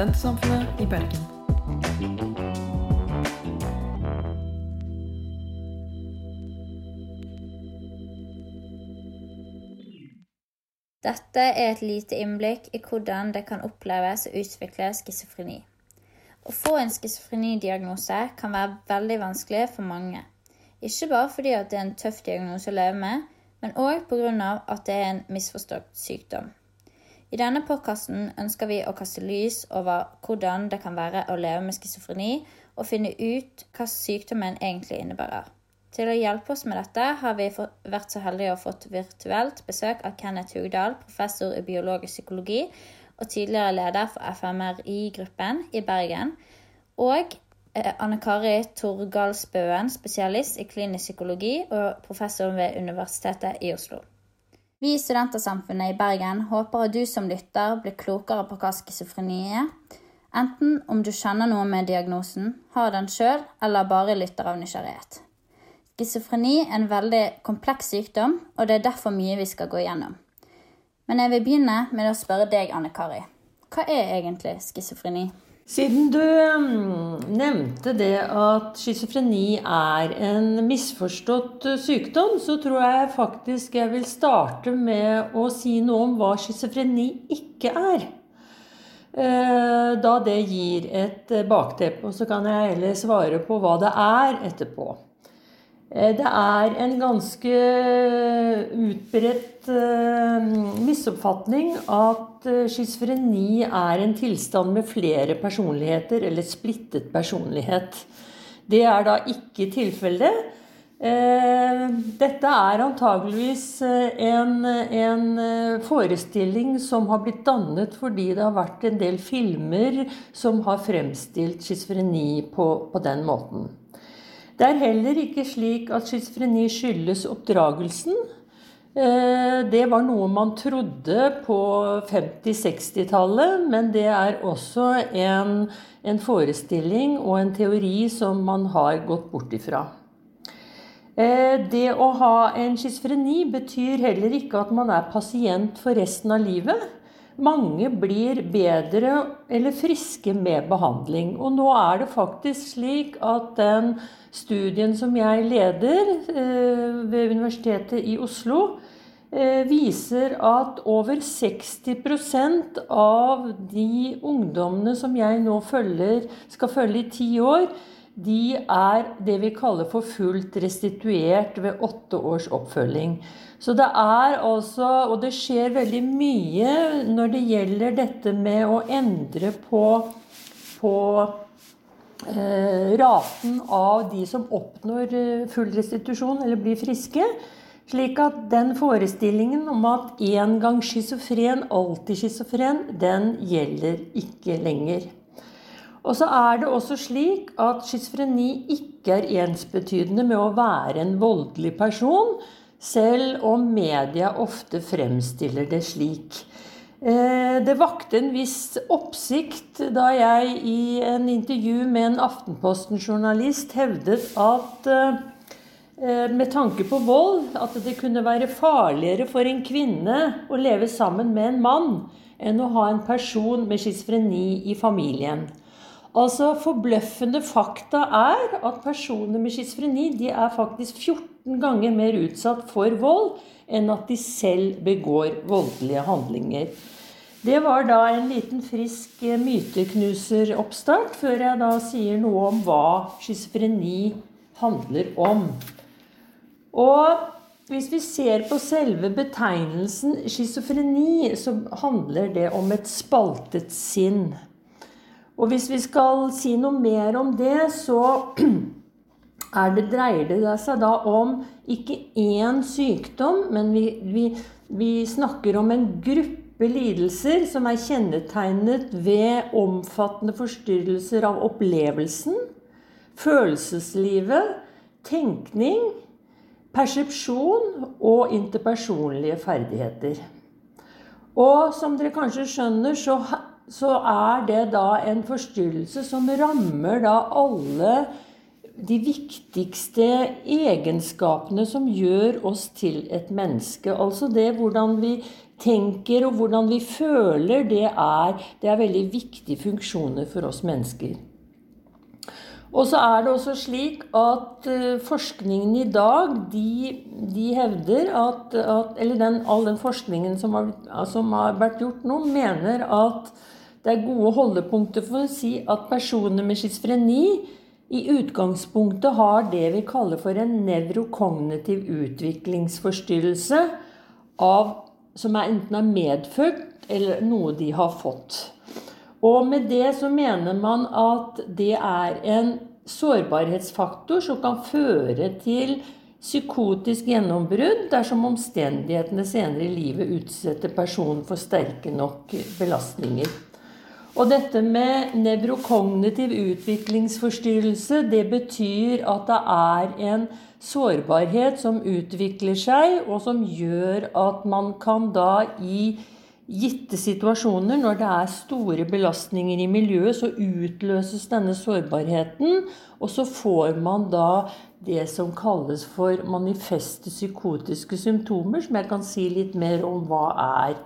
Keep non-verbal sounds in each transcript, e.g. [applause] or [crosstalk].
Studentsamfunnet i Bergen. Dette er et lite innblikk i hvordan det kan oppleves å utvikle schizofreni. Å få en schizofrenidiagnose kan være veldig vanskelig for mange. Ikke bare fordi det er en tøff diagnose å leve med, men òg pga. at det er en misforstått sykdom. I denne podkasten ønsker vi å kaste lys over hvordan det kan være å leve med schizofreni, og finne ut hva sykdommen egentlig innebærer. Til å hjelpe oss med dette har vi vært så heldige å fått virtuelt besøk av Kenneth Hugdal, professor i biologisk psykologi og tidligere leder for FMRI-gruppen i Bergen, og Anne Kari Torgalsbøen, spesialist i klinisk psykologi og professor ved Universitetet i Oslo. Vi i Studentersamfunnet i Bergen håper at du som lytter blir klokere på hva schizofreni er, enten om du kjenner noe med diagnosen, har den sjøl, eller bare lytter av nysgjerrighet. Schizofreni er en veldig kompleks sykdom, og det er derfor mye vi skal gå igjennom. Men jeg vil begynne med å spørre deg, Anne Kari. Hva er egentlig schizofreni? Siden du um, nevnte det at schizofreni er en misforstått sykdom, så tror jeg faktisk jeg vil starte med å si noe om hva schizofreni ikke er. Da det gir et bakteppe, og så kan jeg heller svare på hva det er etterpå. Det er en ganske utbredt misoppfatning at schizofreni er en tilstand med flere personligheter, eller splittet personlighet. Det er da ikke tilfellet. Dette er antageligvis en, en, forestilling som har blitt dannet fordi det har vært en del filmer som har fremstilt schizofreni på, på den måten. Det er heller ikke slik at schizofreni skyldes oppdragelsen. Det var noe man trodde på 50-60-tallet, men det er også en, en, forestilling og en teori som man har gått bort ifra. Det å ha en schizofreni betyr heller ikke at man er pasient for resten av livet. Mange blir bedre eller friske med behandling. Og nå er det faktisk slik at den studien som jeg leder ved Universitetet i Oslo, viser at over 60% av de ungdommene som jeg nå følger, skal følge i ti år, de er det vi kaller for fullt restituert ved åtte års oppfølging. Så det er altså Og det skjer veldig mye når det gjelder dette med å endre på, på eh, raten av de som oppnår full restitusjon eller blir friske. Slik at den forestillingen om at én gang schizofren, alltid schizofren, den gjelder ikke lenger. Og så er det også slik at schizofreni ikke er ensbetydende med å være en voldelig person, selv om media ofte fremstiller det slik. Det vakte en viss oppsikt da jeg i en intervju med en Aftenposten-journalist hevdet at med tanke på vold, at det kunne være farligere for en kvinne å leve sammen med en mann enn å ha en person med schizofreni i familien. Altså Forbløffende fakta er at personer med schizofreni er faktisk 14 ganger mer utsatt for vold enn at de selv begår voldelige handlinger. Det var da en liten frisk myteknuseroppstart, før jeg da sier noe om hva schizofreni handler om. Og hvis vi ser på selve betegnelsen schizofreni, så handler det om et spaltet sinn. Og hvis vi skal si noe mer om det, så [clears throat] det, dreier det seg da om ikke én sykdom, men vi, vi, vi snakker om en gruppe lidelser som er kjennetegnet ved omfattende forstyrrelser av opplevelsen, følelseslivet, tenkning, persepsjon og interpersonlige ferdigheter. Og som dere kanskje skjønner, så så er det da en forstyrrelse som rammer da alle de viktigste egenskapene som gjør oss til et menneske. Altså det hvordan vi tenker og hvordan vi føler, det er, det er veldig viktige funksjoner for oss mennesker. Og så er det også slik at uh, forskningen i dag, de, de hevder at, at, Eller den, all den forskningen som har, som har, vært gjort nå, mener at det er gode holdepunkter for å si at personer med schizofreni i utgangspunktet har det vi kaller for en nevrokognitiv utviklingsforstyrrelse av, som er enten er medfødt eller noe de har fått. Og med det så mener man at det er en sårbarhetsfaktor som kan føre til psykotisk gjennombrudd dersom omstendighetene senere i livet utsetter personen for sterke nok belastninger. Og dette med nevrokognitiv utviklingsforstyrrelse, det betyr at det er en sårbarhet som utvikler seg, og som gjør at man kan da i gitte situasjoner, når det er store belastninger i miljøet, så utløses denne sårbarheten, og så får man da det som kalles for manifeste psykotiske symptomer, som jeg kan si litt mer om hva er.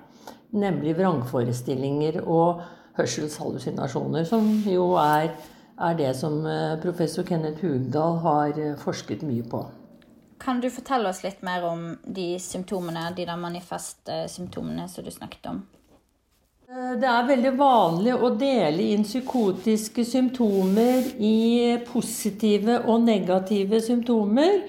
Nemlig vrangforestillinger og hørselshallusinasjoner, som jo er, er det som eh, professor Kenneth Hugdal har eh, forsket mye på. Kan du fortelle oss litt mer om de symptomene, de der manifeste symptomene som du snakket om? Eh, det er veldig vanlig å dele inn psykotiske symptomer i positive og negative symptomer.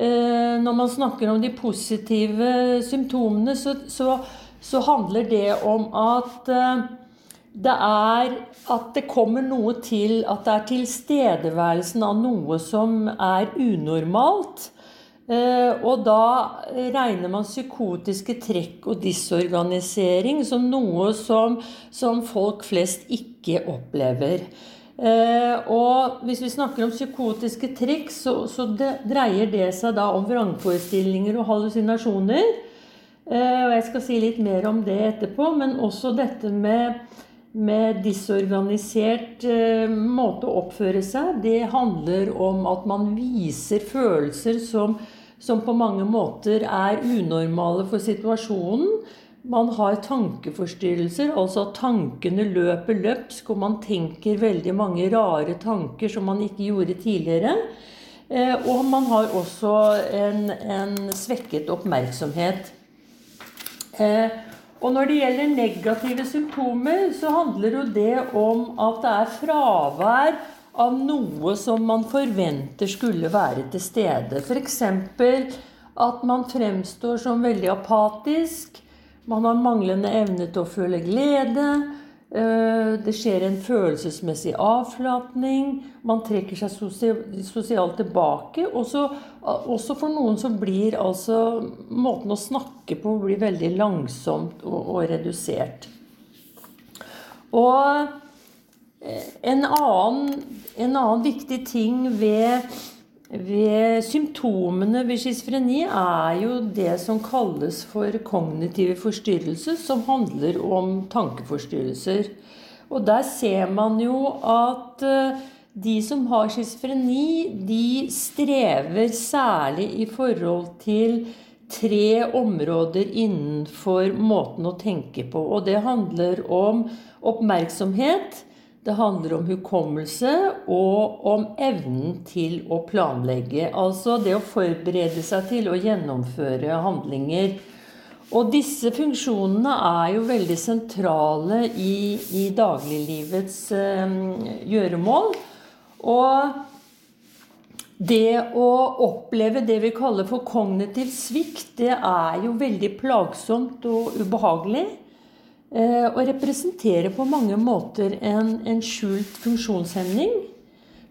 Eh, når man snakker om de positive symptomene, så, så, så handler det om at eh, det er at det kommer noe til At det er tilstedeværelsen av noe som er unormalt. Eh, og da regner man psykotiske trekk og disorganisering som noe som, som folk flest ikke opplever. Eh, og hvis vi snakker om psykotiske trekk, så, så det, dreier det seg da om vrangforestillinger og hallusinasjoner. Eh, og jeg skal si litt mer om det etterpå, men også dette med med disorganisert eh, måte å oppføre seg, det handler om at man viser følelser som som på mange måter er unormale for situasjonen. Man har tankeforstyrrelser, altså at tankene løper løpsk, og man tenker veldig mange rare tanker som man ikke gjorde tidligere. Eh, og man har også en, en svekket oppmerksomhet. Og når det gjelder negative symptomer, så handler jo det om at det er fravær av noe som man forventer skulle være til stede. F.eks. at man fremstår som veldig apatisk. Man har manglende evne til å føle glede. Eh, det skjer en følelsesmessig avflatning. Man trekker seg sosialt tilbake. Også, også for noen så blir altså måten å snakke på blir veldig langsomt og, og redusert. Og en annen, en annen viktig ting ved symptomene ved schizofreni er jo det som kalles for kognitive forstyrrelser, som handler om tankeforstyrrelser. Og der ser man jo at eh, de som har schizofreni, de strever særlig i forhold til tre områder innenfor måten å tenke på. Og det handler om oppmerksomhet, det handler om hukommelse og om evnen til å planlegge. Altså det å forberede seg til å gjennomføre handlinger. Og disse funksjonene er jo veldig sentrale i, i dagliglivets eh, gjøremål. Og det å oppleve det vi kaller for kognitiv svikt, det er jo veldig plagsomt og ubehagelig. Eh, og representerer på mange måter en, en skjult funksjonshemning.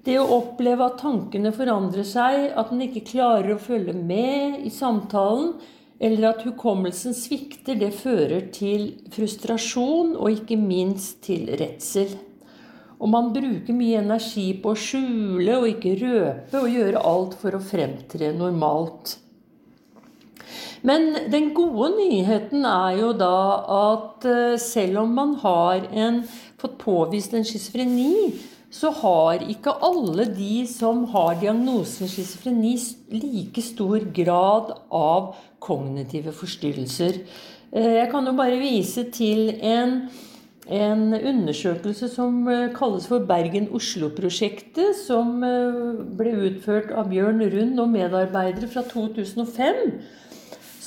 Det å oppleve at tankene forandrer seg, at en ikke klarer å følge med i samtalen, eller at hukommelsen svikter, det fører til frustrasjon og ikke minst til redsel. Og man bruker mye energi på å skjule og ikke røpe og gjøre alt for å fremtre normalt. Men den gode nyheten er jo da at eh, selv om man har en, fått påvist en schizofreni, så har ikke alle de som har diagnosen schizofreni, like stor grad av kognitive forstyrrelser. Jeg kan jo bare vise til en, en undersøkelse som kalles for Bergen-Oslo-prosjektet, som ble utført av Bjørn Rund og medarbeidere fra 2005.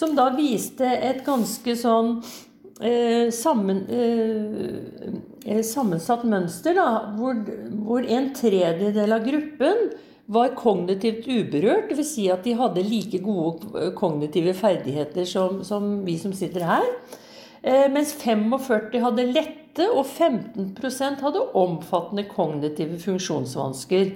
Som da viste et ganske sånn eh, sammen, eh, sammensatt mønster, da, hvor, hvor en tredjedel av gruppen var kognitivt uberørt. Dvs. Si at de hadde like gode kognitive ferdigheter som, som vi som sitter her. Eh, mens 45 hadde lette, og 15% hadde omfattende kognitive funksjonsvansker.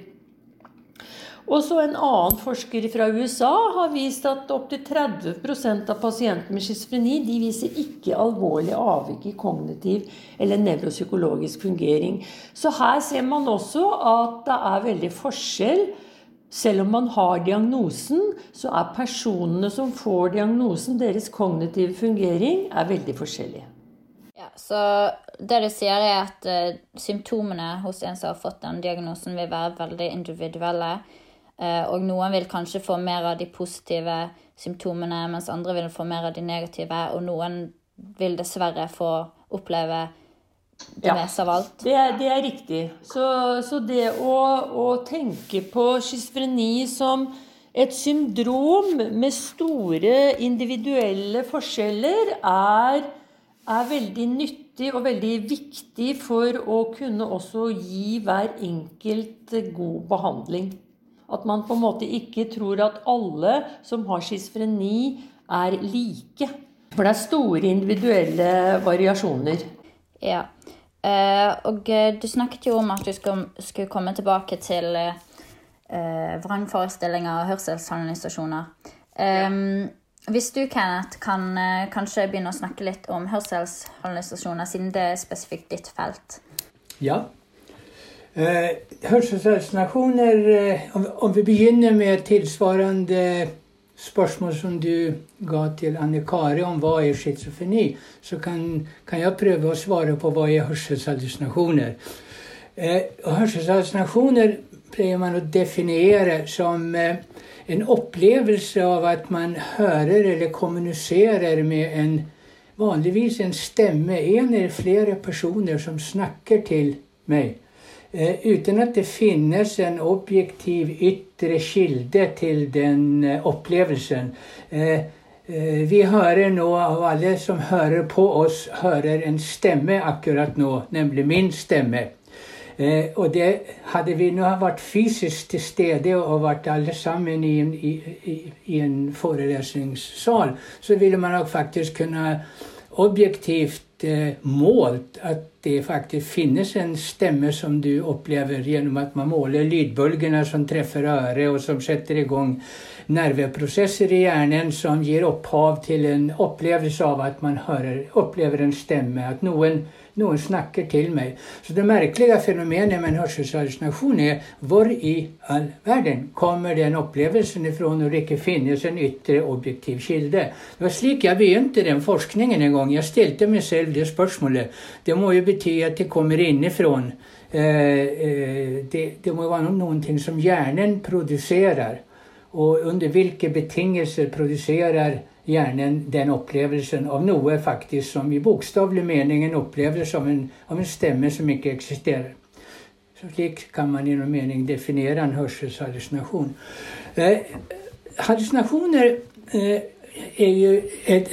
Og så En annen forsker fra USA har vist at opptil 30% av pasienter med schizofreni de viser ikke alvorlig avvik i kognitiv eller nevropsykologisk fungering. Så her ser man også at det er veldig forskjell. Selv om man har diagnosen, så er personene som får diagnosen, deres kognitive fungering er veldig forskjellig. Ja, så det du sier, er at uh, symptomene hos en som har fått den diagnosen, vil være veldig individuelle. Uh, og noen vil kanskje få mer av de positive symptomene, mens andre vil få mer av de negative. Og noen vil dessverre få oppleve det ja, meste av alt. Det, det er riktig. Så, så det å, å, tenke på schizofreni som et syndrom med store individuelle forskjeller er, er, veldig nyttig og veldig viktig for å kunne også gi hver enkelt god behandling. At man på en måte ikke tror at alle som har schizofreni, er like. For det er store individuelle variasjoner. Ja. Uh, og uh, du snakket jo om at du skulle, skulle komme tilbake til uh, vrangforestillinger og hørselshallusinasjoner. Ja. hvis du, Kenneth, kan kanskje begynne å snakke litt om hørselshallusinasjoner, siden det er spesifikt ditt felt. Ja. Uh, hørselshallusinasjoner om, om, vi begynner med tilsvarende spørsmål som du ga til Anne Kari om hva er schizofreni, så kan, kan, jeg prøve å svare på hva er hørselshallusinasjoner. Eh, hørselshallusinasjoner pleier man å definere som eh, en opplevelse av at man hører eller kommuniserer med en vanligvis en stemme, en eller flere personer som snakker til meg. Eh, uten at det finnes en objektiv ytre kilde til den eh, opplevelsen. Eh, vi hører nå, av alle som hører på oss, hører en stemme akkurat nå, nemlig min stemme. og det hadde vi nå vært fysisk til stede og vært alle sammen i en, i, i, en forelesningssal, så ville man nok faktisk kunne objektivt eh, målt at det faktisk finnes en stemme som du opplever gjennom at man måler lydbølgene som treffer øret, og som setter i gang nerveprosesser i hjernen som gir opphav til en opplevelse av at man hører, opplever en stemme. At noen noen snakker til meg. Så det merkelige fenomenet med en hørselshallusinasjon er hvor i all verden kommer den opplevelsen ifra når det ikke finnes en ytre objektiv kilde? Det var slik jeg begynte den forskningen en gang. Jeg stilte meg selv det spørsmålet. Det må jo bety at det kommer innenfra. Eh, eh, det, det må være ting som hjernen produserer. Og under hvilke betingelser produserer hjernen den opplevelsen av noe faktisk som i bokstavelig mening en opplevelse av en, av en stemme som ikke eksisterer. Så slik kan man i noen mening definere en hørselshallusinasjon. Eh, hallusinasjoner eh, er jo et,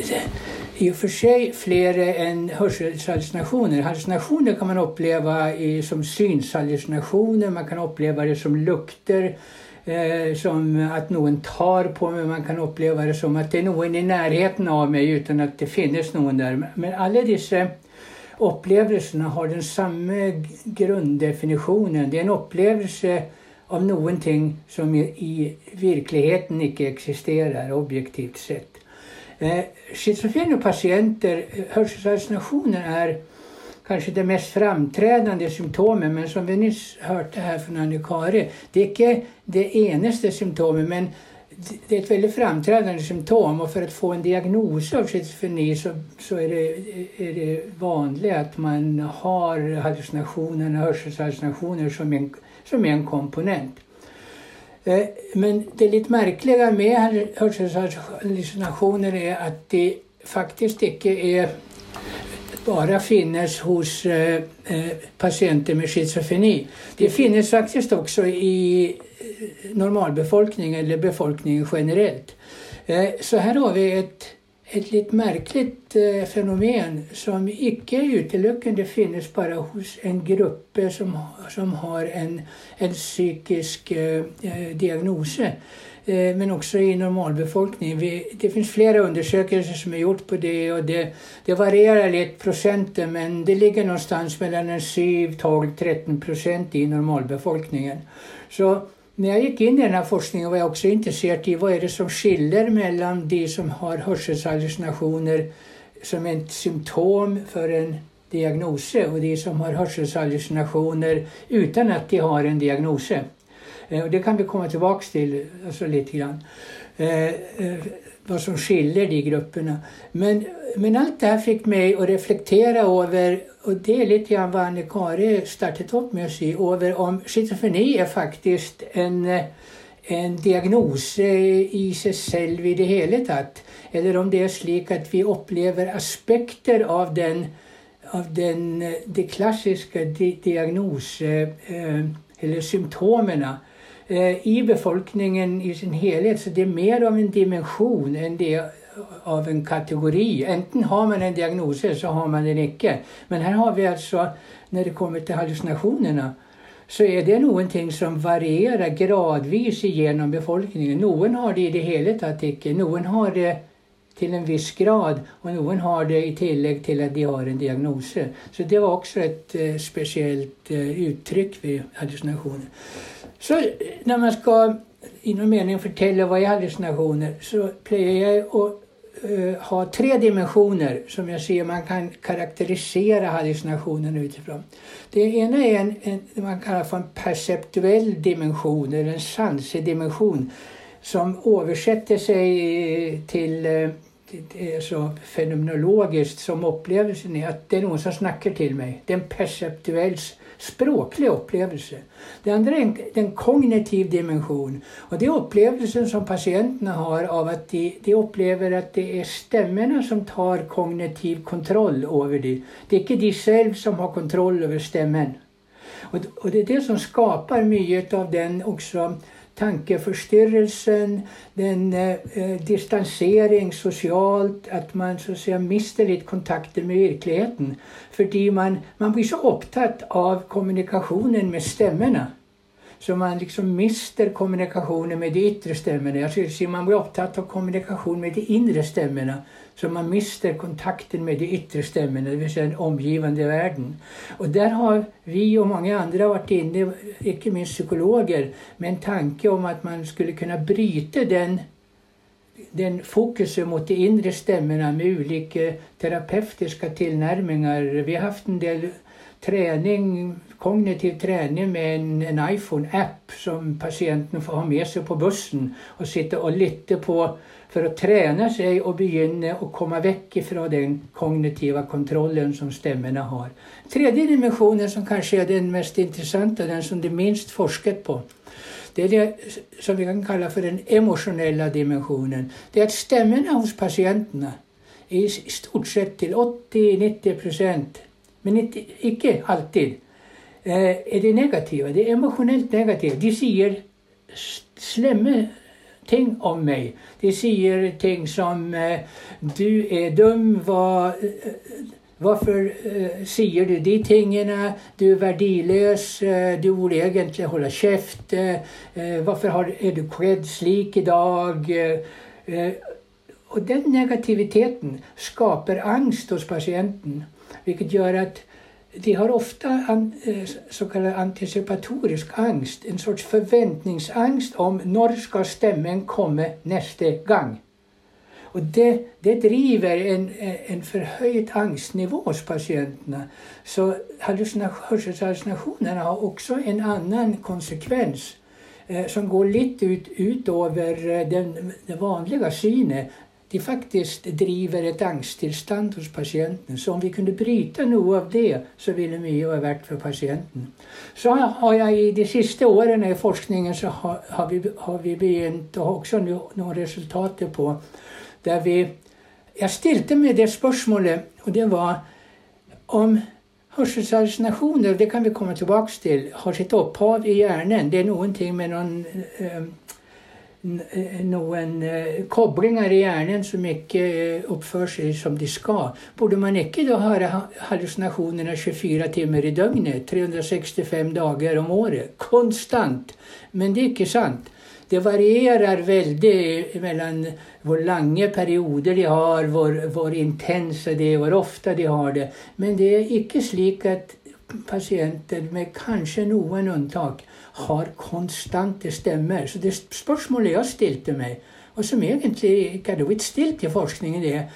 i og for seg flere enn hørselshallusinasjoner. Hallusinasjoner kan man oppleve i, som synshallusinasjoner, man kan oppleve det som lukter som at noen tar på meg. Man kan oppleve det som at det er noen i nærheten av meg uten at det finnes noen der. Men alle disse opplevelsene har den samme grunndefinisjonen. Det er en opplevelse av noen ting som i, virkeligheten ikke eksisterer, objektivt sett. Eh, Schizofrene pasienter, hørselshallusinasjoner, er kanskje det mest fremtredende symptomet. Men som vi nyss hørte her fra Anne Kari, det er ikke det eneste symptomet. men det er et veldig fremtredende symptom. Og for å få en diagnose av schizofreni, så, så er, det, er, det, vanlig at man har hallusinasjoner, hørselshallusinasjoner som, en, som en komponent. Eh, men det litt merkelige med hørselshallusinasjoner er at de faktisk ikke er bare finnes hos eh, eh, pasienter med schizofreni. Det finnes faktisk også i eh, normalbefolkningen eller befolkningen generelt. Eh, så her har vi et, et litt merkelig eh, fenomen som ikke utelukkende finnes bare hos en gruppe som, som har en, en psykisk eh, diagnose. Eh, men også i normalbefolkningen. Vi, det finns flere undersøkelser som er gjort på det, og det, det varierar litt procenten men det ligger någonstans mellom 7-12-13 prosent i normalbefolkningen. Så når jeg gikk inn i denne forskningen, var jeg også interessert i hva er det som skiller mellom de som har hørselshallusinasjoner som et symptom for en diagnose, og de som har hørselshallusinasjoner uten at de har en diagnose. Eh, og det kan vi komme tilbake til altså litt. Grann. Eh, eh, hva som skiller de gruppene. Men, men alt det her fikk meg å reflektere over, og det er litt hva Anne Kari startet opp med å si, over om schizofreni er faktisk en, en diagnose i seg selv i det hele tatt. Eller om det er slik at vi opplever aspekter av den, av den de klassiske diagnose, eller symptomene i befolkningen i sin helhet. Så det er mer av en dimensjon enn det av en kategori. Enten har man en diagnose, så har man den ikke. Men her har vi altså, når det kommer til hallusinasjonene, så er det ting som varierer gradvis gjennom befolkningen. Noen har det i det hele tatt ikke. Noen har det til en viss grad, og noen har det i tillegg til at de har en diagnose. Så det var også et uh, spesielt uh, uttrykk ved hallusinasjoner. Så når man skal i noen mening fortelle hva er hallusinasjoner, så pleier jeg å uh, ha tre dimensjoner som jeg sier man kan karakterisere hallusinasjonene ut ifra. Det ene er en, en, man kaller for en perseptuell dimensjon, eller en sansedimensjon, som oversetter seg til det er så fenomenologisk som opplevelsen er at det er noen som snakker til meg. Det er en perseptuell språklig opplevelse. Det andre er den kognitiv dimensjon. Og det er opplevelsen som pasientene har av at de, de, opplever at det er stemmene som tar kognitiv kontroll over dem. Det er ikke de selv som har kontroll over stemmen. Og, og det er det som skaper mye av den også tankeforstyrrelsen, den eh, distansering sosialt, at man så å si, mister litt kontakten med virkeligheten. Fordi man, man blir så opptatt av kommunikasjonen med stemmene. Så man liksom mister kommunikasjonen med de ytre stemmene. Altså, man blir opptatt av kommunikasjon med de indre stemmene. Så man mister kontakten med de ytre stemmene, dvs. Si den omgivende verden. Og der har vi og mange andre vært inne, ikke minst psykologer, med en tanke om at man skulle kunne bryte den, den fokuset mot de indre stemmene med ulike terapeutiske tilnærminger. Vi har hatt en del trening, kognitiv trening med en, en iPhone-app som pasienten får ha med seg på bussen og sitte og lytte på for å trene seg og begynne å komme vekk fra den kognitive kontrollen som stemmene har. Tredje dimensjonen, som kanskje er den mest interessante, den som det minst forsket på, det er det som vi kan kalle for den emosjonelle dimensjonen. Det er at stemmene hos pasientene i stort sett til 80-90 men ikke alltid, eh, er de negative. Det er emosjonelt negative. De sier slemme ting om meg. De sier ting som eh, 'Du er dum', hva, eh, Hvorfor uh, sier du de tingene? Du er verdiløs. Uh, du burde egentlig holde kjeft. Uh, hvorfor har, er du kledd slik i dag? og den negativiteten skaper angst hos pasienten, hvilket gjør at de har ofta an, kallad anticipatorisk angst, en sorts forventningsangst om når skal stemmen komme neste gang. Og det, det driver en, en forhøyet angstnivå hos pasientene. Så hørselshallusinasjonene har også en annen konsekvens eh, som går litt ut, utover eh, det vanlige synet de faktisk driver et angsttilstand hos pasienten. Så om vi kunne bryte noe av det, så ville mye ha vært for pasienten. Så har jeg i de siste årene i forskningen så har, har, vi, har vi, begynt ha også noen resultater på der vi jeg stilte meg det spørsmålet, og det var om hørselshallusinasjoner, det kan vi komme tilbake til, har sitt opphav i hjernen. Det er noen ting med noen øh, noen uh, koblinger i hjernen som ikke uh, oppfører seg som de skal. Burde man ikke da ha hallusinasjonene 24 timer i døgnet, 365 dager om året, konstant? Men det er ikke sant. Det varierer veldig mellom hvor lange perioder de har, hvor, hvor intense de er, hvor ofte de har det. Men det er ikke slik at pasienter med kanskje noen unntak har konstante stemmer. Så det spørsmålet jeg stilte meg, og som egentlig ikke hadde blitt stilt i forskningen, er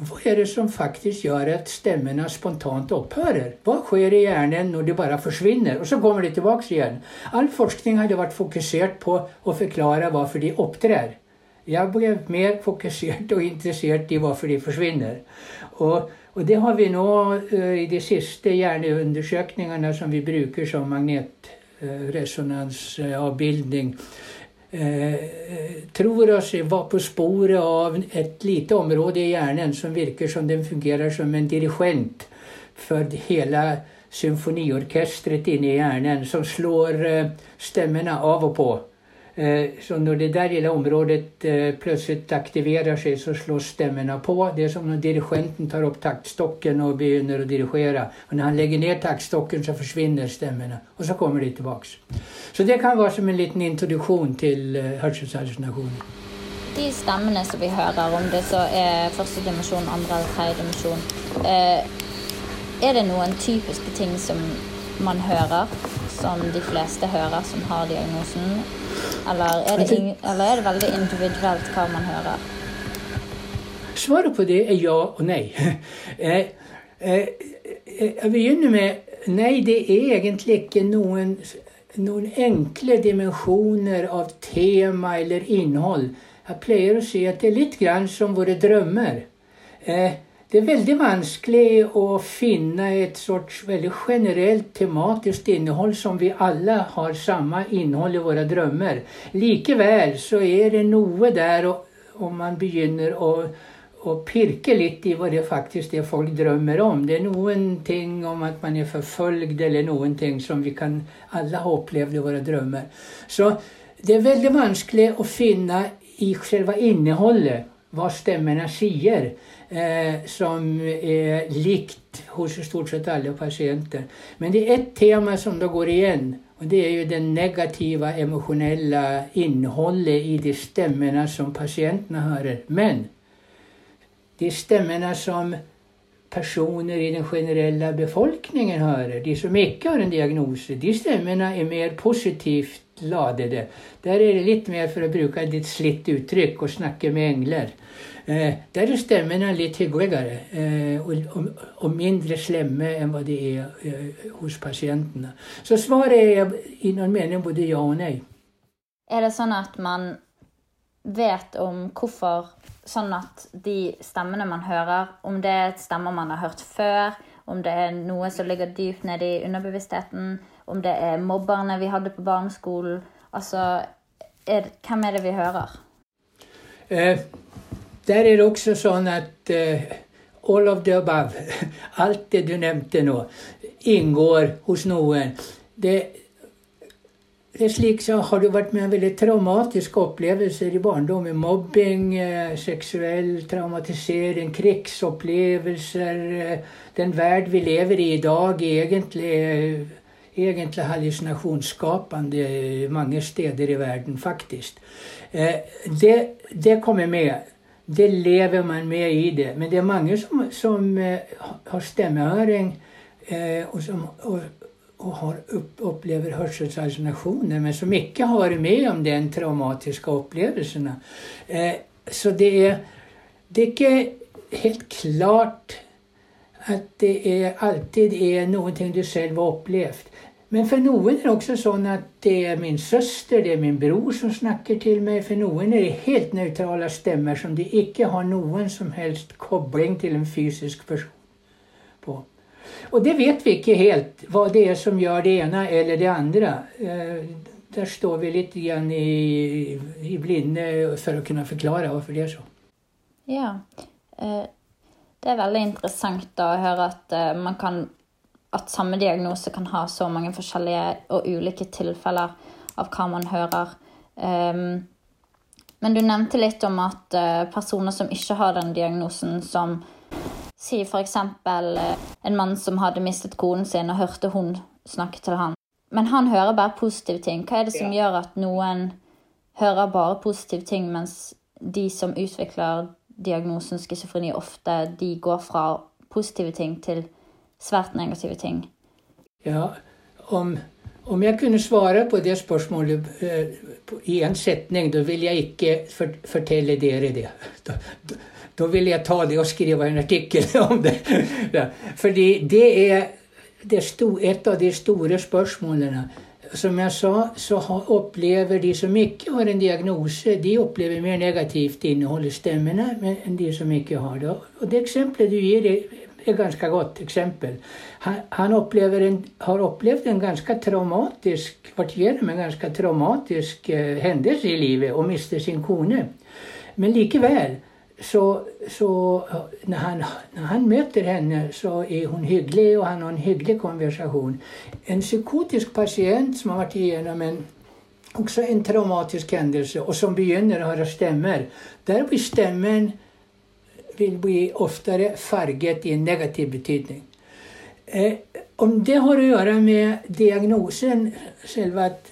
hva er det som faktisk gjør at stemmene spontant opphører? Hva skjer i hjernen når de bare forsvinner, og så kommer de tilbake igjen? All forskning hadde vært fokusert på å forklare hvorfor de opptrer. Jeg ble mer fokusert og interessert i hvorfor de forsvinner. Og, og det har vi nå uh, i de siste hjerneundersøkelsene som vi bruker som magnetresonansavbildning. Uh, Eh, tror oss var på sporet av et lite område i hjernen som virker som den fungerer som en dirigent for hele symfoniorkestret inne i hjernen, som slår eh, stemmene av og på. Eh, så når det der lille området eh, plötsligt aktiverer seg, så slås stemmene på. Det er som når dirigenten tar opp taktstokken og begynner å dirigere. Og når han legger ned taktstokken, så forsvinner stemmene. Og så kommer de tilbake. Så det kan være som en liten introduksjon til uh, hørselshallusinasjoner. De stemmene som vi hører, om det så er første dimensjon, andre eller tredje dimensjon, eh, er det noen typiske ting som man hører, som de fleste hører som har diagnosen? Eller er, det, eller er det veldig individuelt hva man hører? Svaret på det er ja og nei. [laughs] Eh, eh, jeg begynner med nei, det er egentlig ikke noen, noen enkle dimensjoner av tema eller innhold. Jeg pleier å si at det er litt grann som våre drømmer. Eh, det er veldig vanskelig å finne et sorts veldig generelt tematisk innhold som vi alle har samme innhold i våre drømmer. Likevel så er det noe der om man begynner å, å pirke litt i hva det faktisk er folk drømmer om. Det er noen ting om at man er forfølgd, eller noen ting som vi kan alle ha opplevd i våre drømmer. Så det er veldig vanskelig å finne i selve innholdet hva stemmene sier eh, som er likt hos stort sett alle pasienter. Men det er ett tema som da går igjen, og det er jo det negative emosjonelle innholdet i de stemmene som pasientene hører. Men de stemmene som personer i den generelle befolkningen hører, de som ikke har en diagnose, de stemmene er mer positivt ladede. Der er det litt mer, for å bruke et litt slitt uttrykk, å snakke med engler. Eh, der er stemmene litt hyggeligere eh, og, og, mindre slemme enn hva de er eh, hos pasientene. Så svaret er i noen mening både ja og nei. Er det sånn at man vet om hvorfor Sånn at de stemmene man hører, om det er stemmer man har hørt før, om det er noe som ligger dypt nede i underbevisstheten, om det er mobberne vi hadde på barneskolen Altså, er, hvem er det vi hører? Eh, der er det også sånn at eh, all of the above, [laughs] alt det du nevnte nå, inngår hos noen. Det, det er slik så Har du vært med en veldig traumatisk opplevelse i barndommen? Mobbing, eh, seksuell traumatisering, krigsopplevelser eh, Den verd vi lever i i dag, egentlig, egentlig hallusinasjonsskapende mange steder i verden, faktisk. Eh, det, det kommer med det lever man med i det. Men det er mange som, som uh, har stemmehøring uh, og som og, og opplever hørselshallusinasjoner, men som ikke har med om den traumatiske opplevelsene. Uh, så det er, det er ikke helt klart at det er, alltid er noe du selv har opplevd. Men for noen er det også sånn at det er min søster, det er min bror som snakker til meg. For noen er det helt nøytrale stemmer som de ikke har noen som helst kobling til en fysisk person på. Og det vet vi ikke helt, hva det er som gjør det ene eller det andre. Eh, der står vi litt igjen i, i blinde for å kunne forklare hvorfor det er så. Ja. Eh, det er veldig interessant å høre at, eh, man kan, at samme diagnose kan ha så mange forskjellige og ulike tilfeller av hva man hører. Um, men du nevnte litt om at uh, personer som ikke har den diagnosen, som sier f.eks. Uh, en mann som hadde mistet konen sin og hørte hun snakke til han. Men han hører bare positive ting. Hva er det som ja. gjør at noen hører bare positive ting, mens de som utvikler diagnosen schizofreni, ofte de går fra positive ting til svært negative ting? Ja, om, om jeg kunne svare på det spørsmålet uh, i en setning, da vil jeg ikke for, fortelle dere det. Da, da, da, vil jeg ta det og skrive en artikkel [laughs] om det. Fordi det er det sto, et av de store spørsmålene. Som jeg sa, så opplever de som ikke har en diagnose, de opplever mer negativt innhold i stemmene enn de som ikke har det. Og det eksempelet du gir, et ganske godt eksempel. Han, han en, har opplevd en ganske traumatisk vært gjennom en ganske traumatisk eh, hendelse i livet og mister sin kone. Men likevel så, så når, han, når, han, møter henne, så er hun hyggelig, og han har en hyggelig konversasjon. En psykotisk pasient som har vært igjennom en, også en traumatisk hendelse, og som begynner å høre stemmer, der blir stemmen vil bli oftere farget i en negativ betydning. Eh, om det har å gjøre med diagnosen, selve at,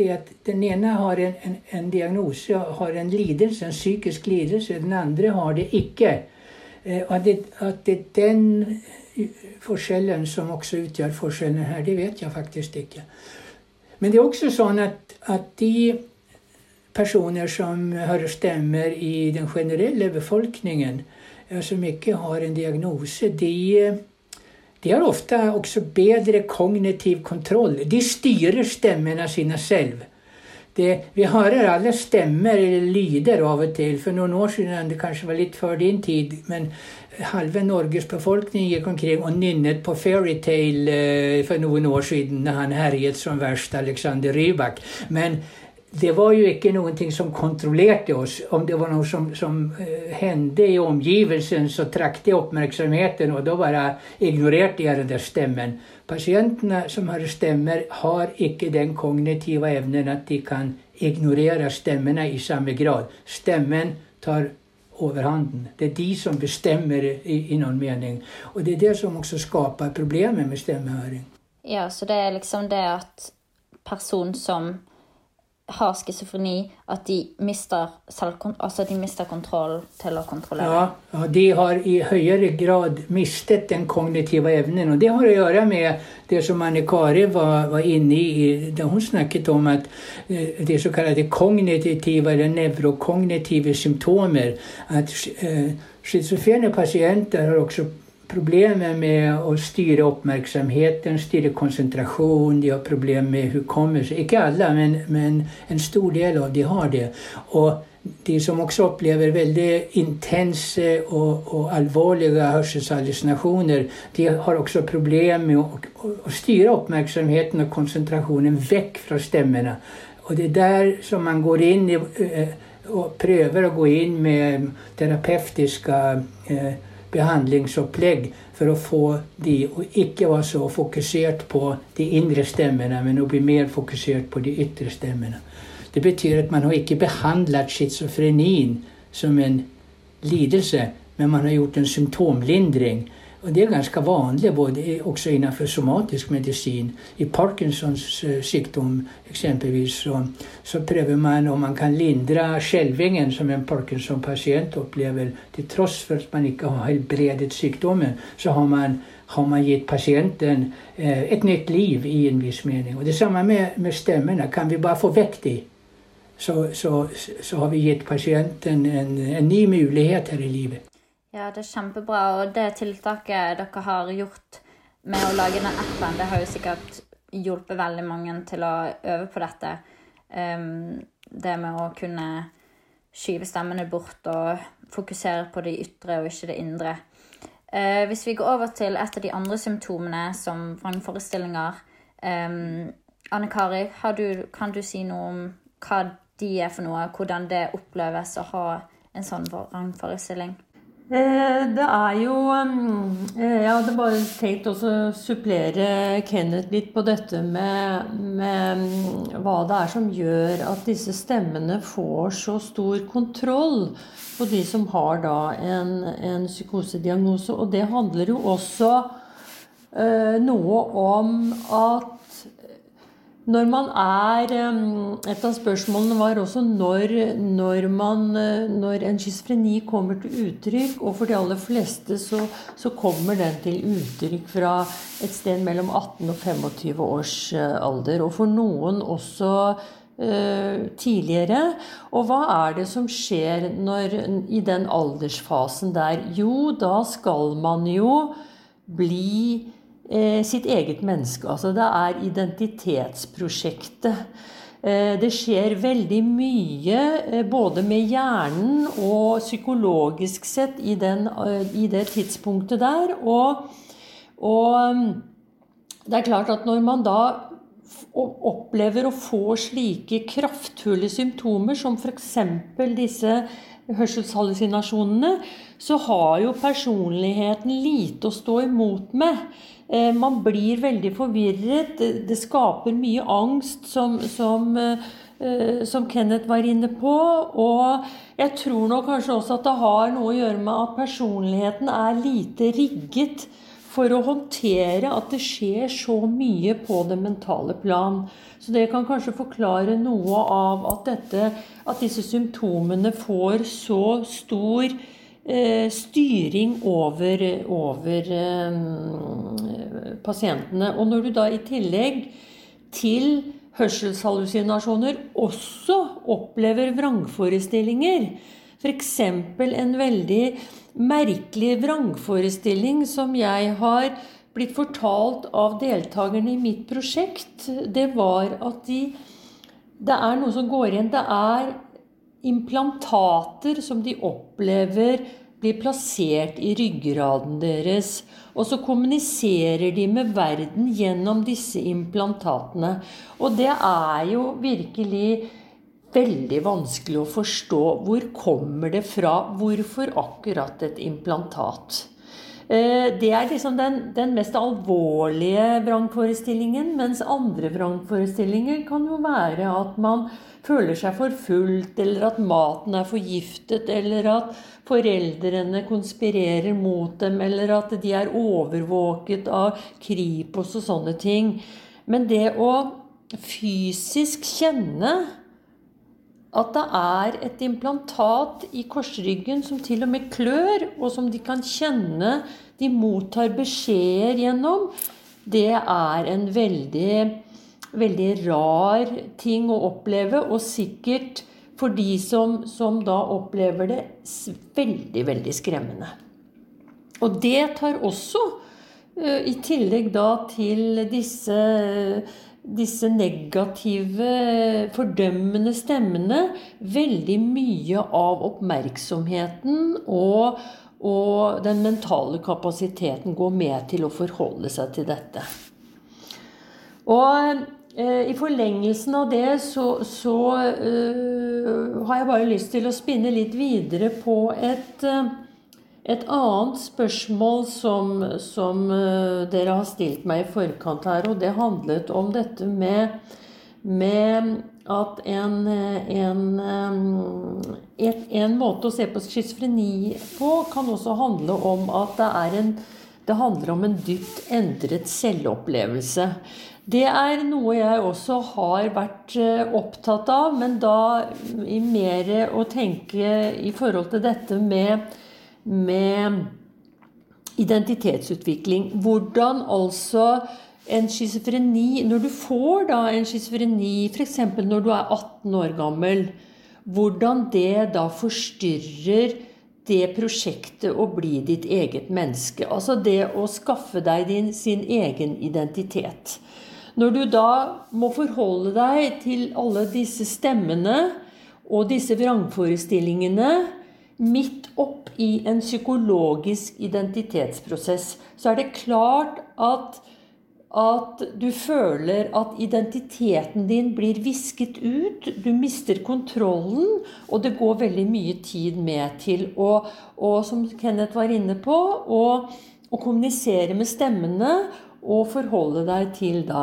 at den ene har en, en, en, diagnose, har en lidelse, en psykisk lidelse, den andre har det ikke. Eh, at, det, at det er den forskjellen som også utgjør forskjellen her, det vet jeg faktisk ikke. Men det er også sånn at, at de personer som hører stemmer i den generelle befolkningen, som ikke har en diagnose, de, de har ofte også bedre kognitiv kontroll. De styrer stemmene sine selv. Det, vi hører alle stemmer eller lyder av og til. For noen år siden, det kanskje var litt før din tid, men halve Norges befolkning gikk omkring og nynnet på Fairytale eh, for noen år siden da han herjet som verst, Alexander Rybak. Men det var jo ikke ting som kontrollerte oss. Om det var noe som, som uh, hendte i omgivelsen, så trakk det oppmerksomheten, og da bare ignorerte jeg den der stemmen. Pasientene som har stemmer, har ikke den kognitive evnen at de kan ignorere stemmene i samme grad. Stemmen tar overhanden. Det er de som bestemmer i, i noen mening. Og det er det som også skaper problemer med stemmehøring. Ja, så det er liksom det at person som har schizofreni, at de mister, altså mister kontroll til å kontrollere. Ja, ja, de har i høyere grad mistet den kognitive evnen. Og det har å gjøre med det som Anne Kari var, var inne i da hun snakket om at eh, det såkalte kognitive eller nevrokognitive symptomer. At eh, schizofrene pasienter har også problemer med å styre oppmerksomheten, styre konsentrasjon. De har problemer med hukommelse. Ikke alle, men, men, en stor del av de har det. Og de som også opplever veldig intense og, og alvorlige hørselshallusinasjoner, de har også problemer med å, å, å, styre oppmerksomheten og konsentrasjonen vekk fra stemmene. Og det er der som man går inn i, eh, og prøver å gå inn med terapeutiske eh, behandlingsopplegg for å få de å ikke være så fokusert på de indre stemmene, men å bli mer fokusert på de ytre stemmene. Det betyr at man har ikke behandlet schizofrenien som en lidelse, men man har gjort en symptomlindring. Og Det er ganske vanlig både også innenfor somatisk medisin. I Parkinsons eh, sykdom eksempelvis så, så, prøver man om man kan lindre skjelvingen som en Parkinson-pasient opplever. Til tross for at man ikke har helbredet sykdommen, så har man, har man gitt pasienten eh, et nytt liv i en viss mening. Og Det samme med, med stemmene. Kan vi bare få vekk de, så, så, så har vi gitt pasienten en, en ny mulighet her i livet. Ja, det er kjempebra. Og det tiltaket dere har gjort med å lage den appen, det har jo sikkert hjulpet veldig mange til å øve på dette. Um, det med å kunne skyve stemmene bort og fokusere på det ytre og ikke det indre. Uh, hvis vi går over til et av de andre symptomene, som vrangforestillinger um, Anne Kari, du, kan du si noe om hva de er for noe? Hvordan det oppleves å ha en sånn vrangforestilling? Eh, det er jo eh, Jeg hadde bare tenkt å supplere Kenneth litt på dette med, med, mm, hva det er som gjør at disse stemmene får så stor kontroll på de som har da en, en psykosediagnose. Og det handler jo også eh, noe om at når man er Et av spørsmålene var også når, når, man, eh, når en schizofreni kommer til uttrykk. Og for de aller fleste så, så, kommer den til uttrykk fra et sted mellom 18 og 25 års eh, alder. Og for noen også uh, tidligere. Og hva er det som skjer når, i den aldersfasen der? Jo, da skal man jo bli Eh, sitt eget menneske. Altså det er identitetsprosjektet. Eh, det skjer veldig mye eh, både med hjernen og psykologisk sett i, den, i det tidspunktet der. Og, og, det er klart at når man da opplever å få slike kraftfulle symptomer som f.eks. disse hørselshallusinasjonene, så har jo personligheten lite å stå imot med. Eh, man blir veldig forvirret. Det skaper mye angst, som, som, eh, som, Kenneth var inne på. Og jeg tror nok kanskje også at det har noe å gjøre med at personligheten er lite rigget for å håndtere at det skjer så mye på det mentale plan. Så det kan kanskje forklare noe av at, dette, at disse symptomene får så stor Eh, styring over, over eh, pasientene. Og når du da i tillegg til hørselshallusinasjoner også opplever vrangforestillinger, f.eks. en veldig merkelig vrangforestilling som jeg har blitt fortalt av deltakerne i mitt prosjekt, det var at de Det er noe som går igjen. Det er implantater som de opplever blir plassert i ryggraden deres. Og så kommuniserer de med verden gjennom disse implantatene. Og det er jo virkelig veldig vanskelig å forstå. Hvor kommer det fra? Hvorfor akkurat et implantat? Eh, det er liksom den, den mest alvorlige vrangforestillingen. Mens andre vrangforestillinger kan jo være at man føler seg forfulgt, eller at maten er forgiftet, eller at foreldrene konspirerer mot dem, eller at de er overvåket av Kripos og sånne ting. Men det å fysisk kjenne at det er et implantat i korsryggen som til og med klør, og som de kan kjenne de mottar beskjeder gjennom, det er en veldig veldig rar ting å oppleve, og sikkert for de som, som da opplever det, veldig, veldig skremmende. Og det tar også, eh, i tillegg da til disse, disse negative, fordømmende stemmene, veldig mye av oppmerksomheten og, og den mentale kapasiteten går med til å forholde seg til dette. Og I forlengelsen av det så, så uh, har jeg bare lyst til å spinne litt videre på et, uh, et annet spørsmål som, som dere har stilt meg i forkant her, og det handlet om dette med, med at en, en, et, en, måte å se på schizofreni på kan også handle om at det, en, det handler om en dypt endret selvopplevelse. Det er noe jeg også har vært eh, opptatt av, men da i mer å tenke i forhold til dette med, med identitetsutvikling. Hvordan altså en schizofreni Når du får da en schizofreni, f.eks. når du er 18 år gammel, hvordan det da forstyrrer det prosjektet å bli ditt eget menneske. Altså det å skaffe deg din, sin egen identitet. Når du da må forholde deg til alle disse stemmene og disse vrangforestillingene midt opp i en psykologisk identitetsprosess, så er det klart at, at du føler at identiteten din blir visket ut. Du mister kontrollen, og det går veldig mye tid med til å, og som Kenneth var inne på, å, kommunisere med stemmene og forholde deg til da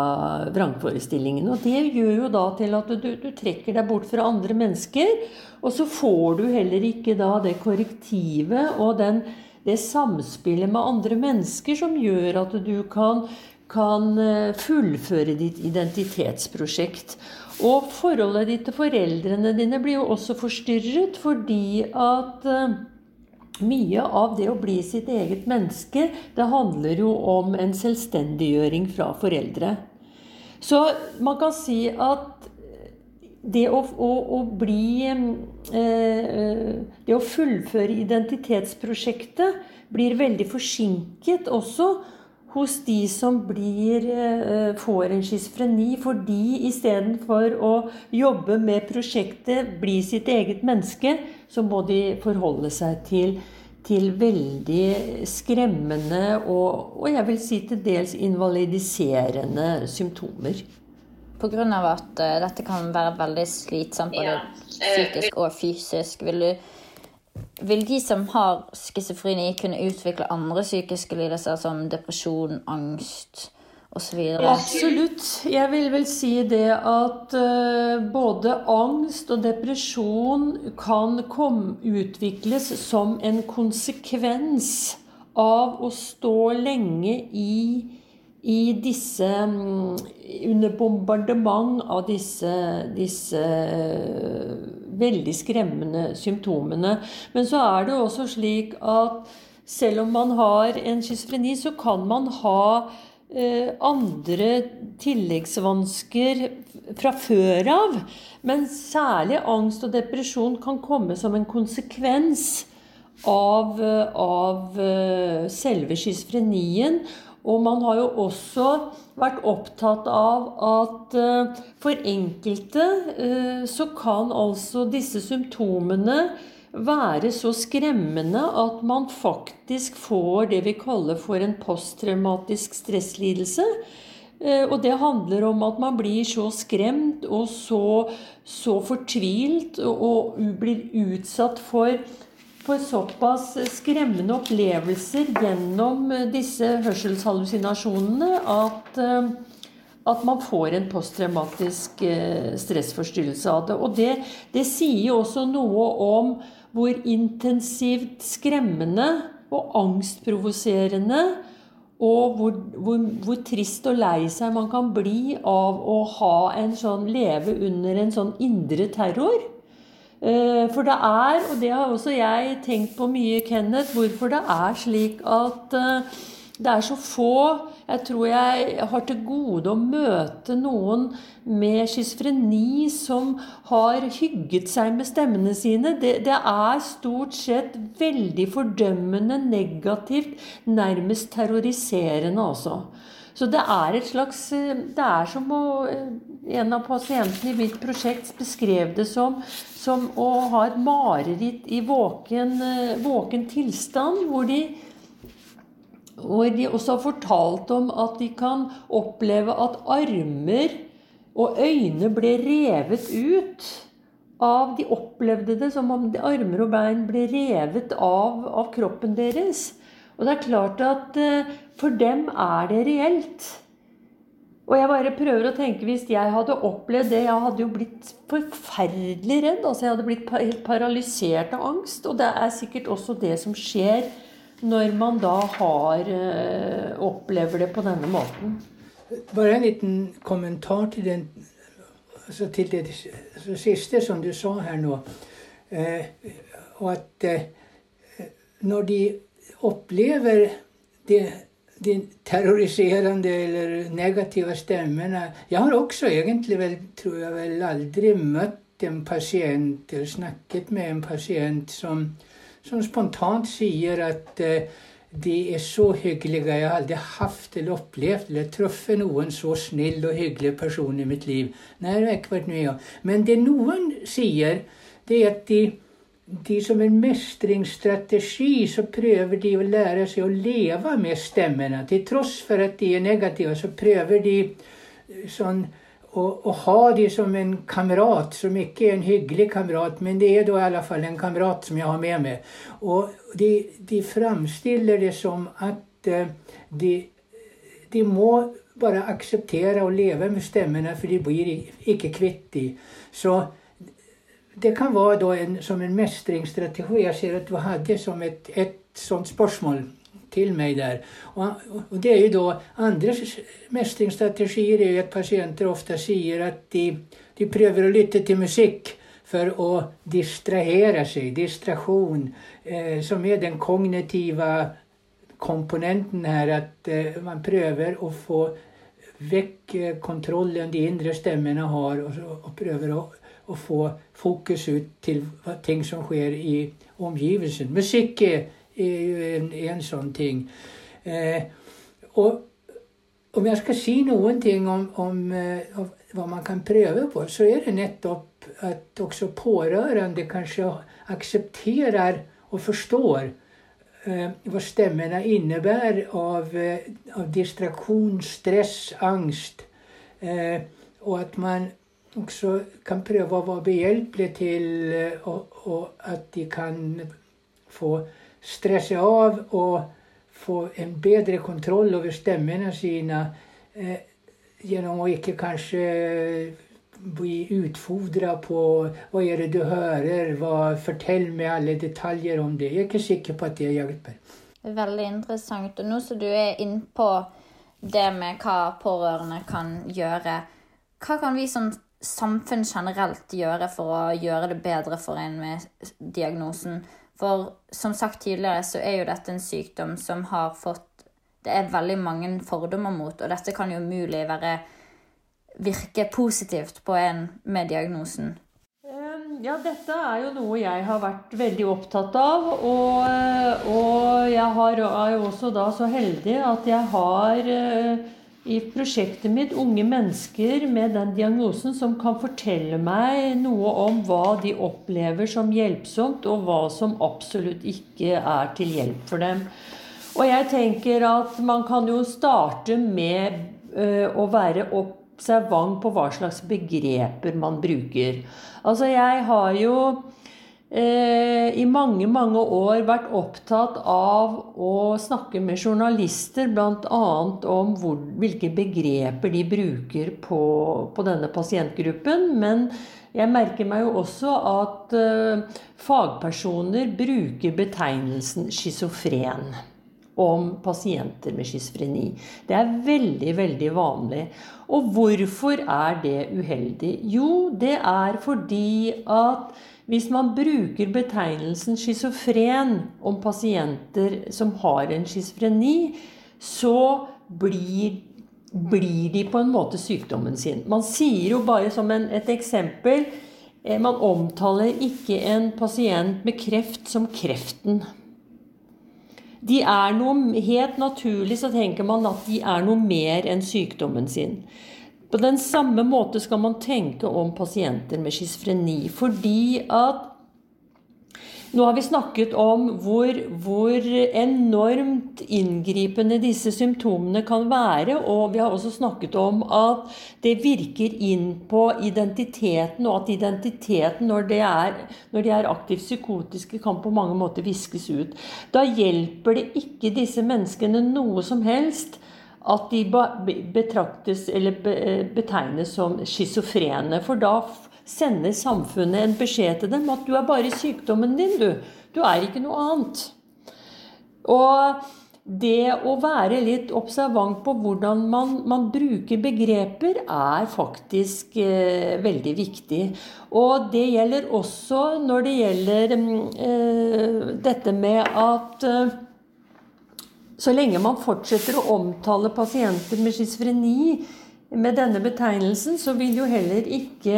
vrangforestillingen. Og det gjør jo da til at du, du, trekker deg bort fra andre mennesker, og så får du heller ikke da det korrektivet og den, det samspillet med andre mennesker som gjør at du kan kan eh, fullføre ditt identitetsprosjekt. Og forholdet ditt til foreldrene dine blir jo også forstyrret fordi at eh, mye av det å bli sitt eget menneske, det handler jo om en selvstendiggjøring fra foreldre. Så man kan si at det å, å, å bli eh, Det å fullføre identitetsprosjektet blir veldig forsinket også hos de som blir, eh, får en schizofreni, fordi istedenfor å jobbe med prosjektet, bli sitt eget menneske, så må de forholde seg til, til veldig skremmende og, og, jeg vil si til dels invalidiserende symptomer. Pga. at uh, dette kan være veldig slitsomt både ja. psykisk og fysisk, vil du vil de som har schizofreni, kunne utvikle andre psykiske lidelser som depresjon, angst osv.? Absolutt. Jeg vil vel si det at uh, både angst og depresjon kan utvikles som en konsekvens av å stå lenge i i disse mm, Under bombardement av disse, disse eh, veldig skremmende symptomene. Men så er det også slik at selv om man har en schizofreni, så kan man ha eh, andre tilleggsvansker fra før av. Men særlig angst og depresjon kan komme som en konsekvens av, eh, av selve schizofrenien. Og man har jo også vært opptatt av at uh, for enkelte uh, så kan altså disse symptomene være så skremmende at man faktisk får det vi kaller for en posttraumatisk stresslidelse. Uh, og det handler om at man blir så skremt og så, så fortvilt og blir utsatt for for såpass skremmende opplevelser gjennom eh, disse hørselshallusinasjonene at, eh, at man får en posttraumatisk eh, stressforstyrrelse av det. Og det, det sier også noe om hvor intensivt skremmende og angstprovoserende og hvor, hvor, hvor, trist og lei seg man kan bli av å ha en sånn, leve under en sånn indre terror. Eh, for det er, og det har også jeg tenkt på mye, Kenneth, hvorfor det er slik at eh, det er så få Jeg tror jeg har til gode å møte noen med schizofreni som har hygget seg med stemmene sine. Det, det, er stort sett veldig fordømmende, negativt, nærmest terroriserende også. Så det er et slags Det er som å En av pasientene i mitt prosjekt beskrev det som, som å ha et mareritt i våken, våken tilstand, hvor de hvor de også har fortalt om at de kan oppleve at armer og øyne ble revet ut av De opplevde det som om armer og bein ble revet av, av kroppen deres. Og det er klart at eh, for dem er det reelt. Og jeg bare prøver å tenke hvis jeg hadde opplevd det Jeg hadde jo blitt forferdelig redd. altså Jeg hadde blitt helt paralysert av angst. Og det er sikkert også det som skjer når man da har øh, opplever det på denne måten. Bare en liten kommentar til, den, altså til det altså siste som du sa her nå. Eh, og at eh, når de opplever de, de terroriserende eller negative stemmene Jeg har også egentlig, vel, tror jeg vel, aldri møtt en pasient eller snakket med en pasient som, som spontant sier at uh, de er så hyggelige. Jeg har aldri hatt eller opplevd eller truffet noen så snill og hyggelig person i mitt liv. Nei, det har jeg ikke vært med. Men det noen sier, det er at de de som en mestringsstrategi så prøver de å lære seg å leve med stemmene. Til tross for at de er negative, så prøver de sånn å, å, ha de som en kamerat, som ikke er en hyggelig kamerat, men det er da i alle fall en kamerat som jeg har med meg. Og de, de framstiller det som at uh, de, de må bare akseptere å leve med stemmene, for de blir ikke kvitt dem. Så det kan være en, som en mestringsstrategi. Jeg ser at du hadde som et, et sånt spørsmål til meg der. Og, og, det er jo da Andre mestringsstrategier er jo at pasienter ofte sier at de, de prøver å lytte til musikk for å distrahere seg. Distrasjon, eh, som er den kognitive komponenten her. At eh, man prøver å få vekk eh, kontrollen de indre stemmene har, og, og prøver å å få fokus ut til ting som skjer i omgivelsen. Musikk er, en, en, sånn ting. Eh, og om jeg skal si noen ting om, om, eh, om, hva man kan prøve på, så er det nettopp at også pårørende kanskje aksepterer og forstår eh, hva stemmene innebærer av, eh, av distraksjon, stress, angst. Eh, og at man også kan prøve å være behjelpelig til og, eh, og at de kan få stresse av og få en bedre kontroll over stemmene sine eh, gjennom å ikke kanskje bli utfordra på 'Hva er det du hører?' Hva, 'Fortell meg alle detaljer om det'. Jeg er ikke sikker på at det hjelper. Veldig interessant. Og nå som du er innpå det med hva pårørende kan gjøre, hva kan vi som samfunn generelt gjøre for å gjøre det bedre for en med diagnosen? For som sagt tidligere, så er jo dette en sykdom som har fått Det er veldig mange fordommer mot, og dette kan jo umulig være virke positivt på en med diagnosen. Ja, dette er jo noe jeg har vært veldig opptatt av. Og, og jeg har, er jo også da så heldig at jeg har eh, i prosjektet mitt unge mennesker med den diagnosen som kan fortelle meg noe om hva de opplever som hjelpsomt, og hva som absolutt ikke er til hjelp for dem. Og jeg tenker at man kan jo starte med uh, å være observant på hva slags begreper man bruker. Altså, jeg har jo Eh, i mange, mange år vært opptatt av å snakke med journalister bl.a. om hvor, hvilke begreper de bruker på, på, denne pasientgruppen. Men jeg merker meg jo også at uh, fagpersoner bruker betegnelsen schizofren om pasienter med schizofreni. Det er veldig, veldig vanlig. Og hvorfor er det uheldig? Jo, det er fordi at hvis man bruker betegnelsen schizofren om pasienter som har en schizofreni, så blir, blir, de på en måte sykdommen sin. Man sier jo bare som en, et eksempel eh, Man omtaler ikke en pasient med kreft som kreften. De er noe Helt naturlig så tenker man at de er noe mer enn sykdommen sin. På den samme måte skal man tenke om pasienter med schizofreni. Fordi at nå har vi snakket om hvor, hvor, enormt inngripende disse symptomene kan være. Og vi har også snakket om at det virker inn på identiteten, og at identiteten, når, er, når de er aktivt psykotiske, kan på mange måter viskes ut. Da hjelper det ikke disse menneskene noe som helst at de betraktes eller betegnes som schizofrene. For da sender samfunnet en beskjed til dem at du er bare sykdommen din, du. Du er ikke noe annet. Og det å være litt observant på hvordan man, man bruker begreper, er faktisk eh, veldig viktig. Og det gjelder også når det gjelder eh, dette med at eh, så lenge man fortsetter å omtale pasienter med schizofreni med denne betegnelsen, så vil jo heller ikke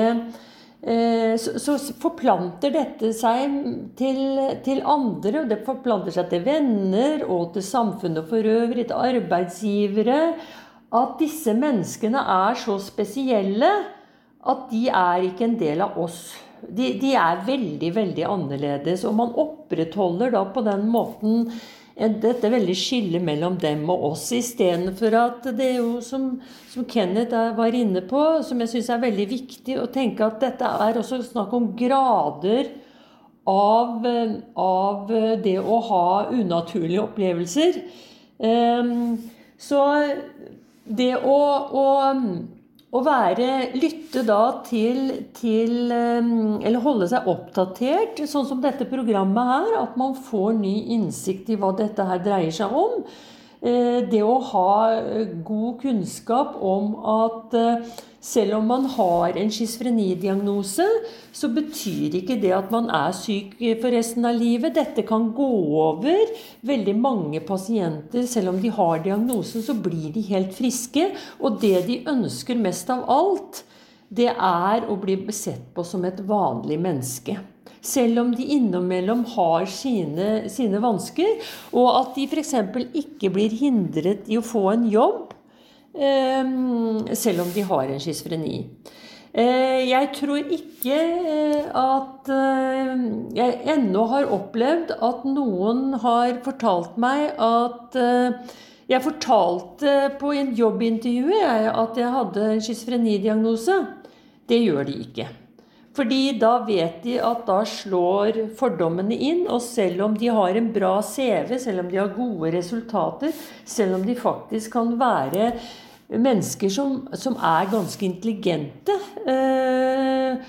eh, så, forplanter dette seg til, til, andre, og det forplanter seg til venner og til samfunnet for øvrig, til arbeidsgivere. At disse menneskene er så spesielle at de er ikke en del av oss. De, de, er veldig, veldig annerledes. Og man opprettholder da på den måten dette veldig skillet mellom dem og oss, istedenfor at det er jo som, som Kenneth var inne på, som jeg syns er veldig viktig å tenke at dette er også snakk om grader av, av det å ha unaturlige opplevelser. Um, så det å, å å være, lytte da til, til, Eller holde seg oppdatert, sånn som dette programmet her. At man får ny innsikt i hva dette her dreier seg om. Eh, det å ha god kunnskap om at eh, selv om man har en schizofrenidiagnose, så betyr ikke det at man er syk for resten av livet. Dette kan gå over. Veldig mange pasienter, selv om de har diagnosen, så blir de helt friske. Og det de ønsker mest av alt, det er å bli besett på som et vanlig menneske. Selv om de innimellom har sine, sine vansker, og at de f.eks. ikke blir hindret i å få en jobb selv om de har en schizofreni. Eh, jeg tror ikke eh, at eh, jeg ennå har opplevd at noen har fortalt meg at Jeg fortalte på en jobbintervju at jeg hadde en schizofrenidiagnose. Det gjør de ikke. Fordi da vet de at da slår fordommene inn. Og selv om de har en bra CV, selv om de har gode resultater, selv om de faktisk kan være mennesker som, som er ganske intelligente, eh,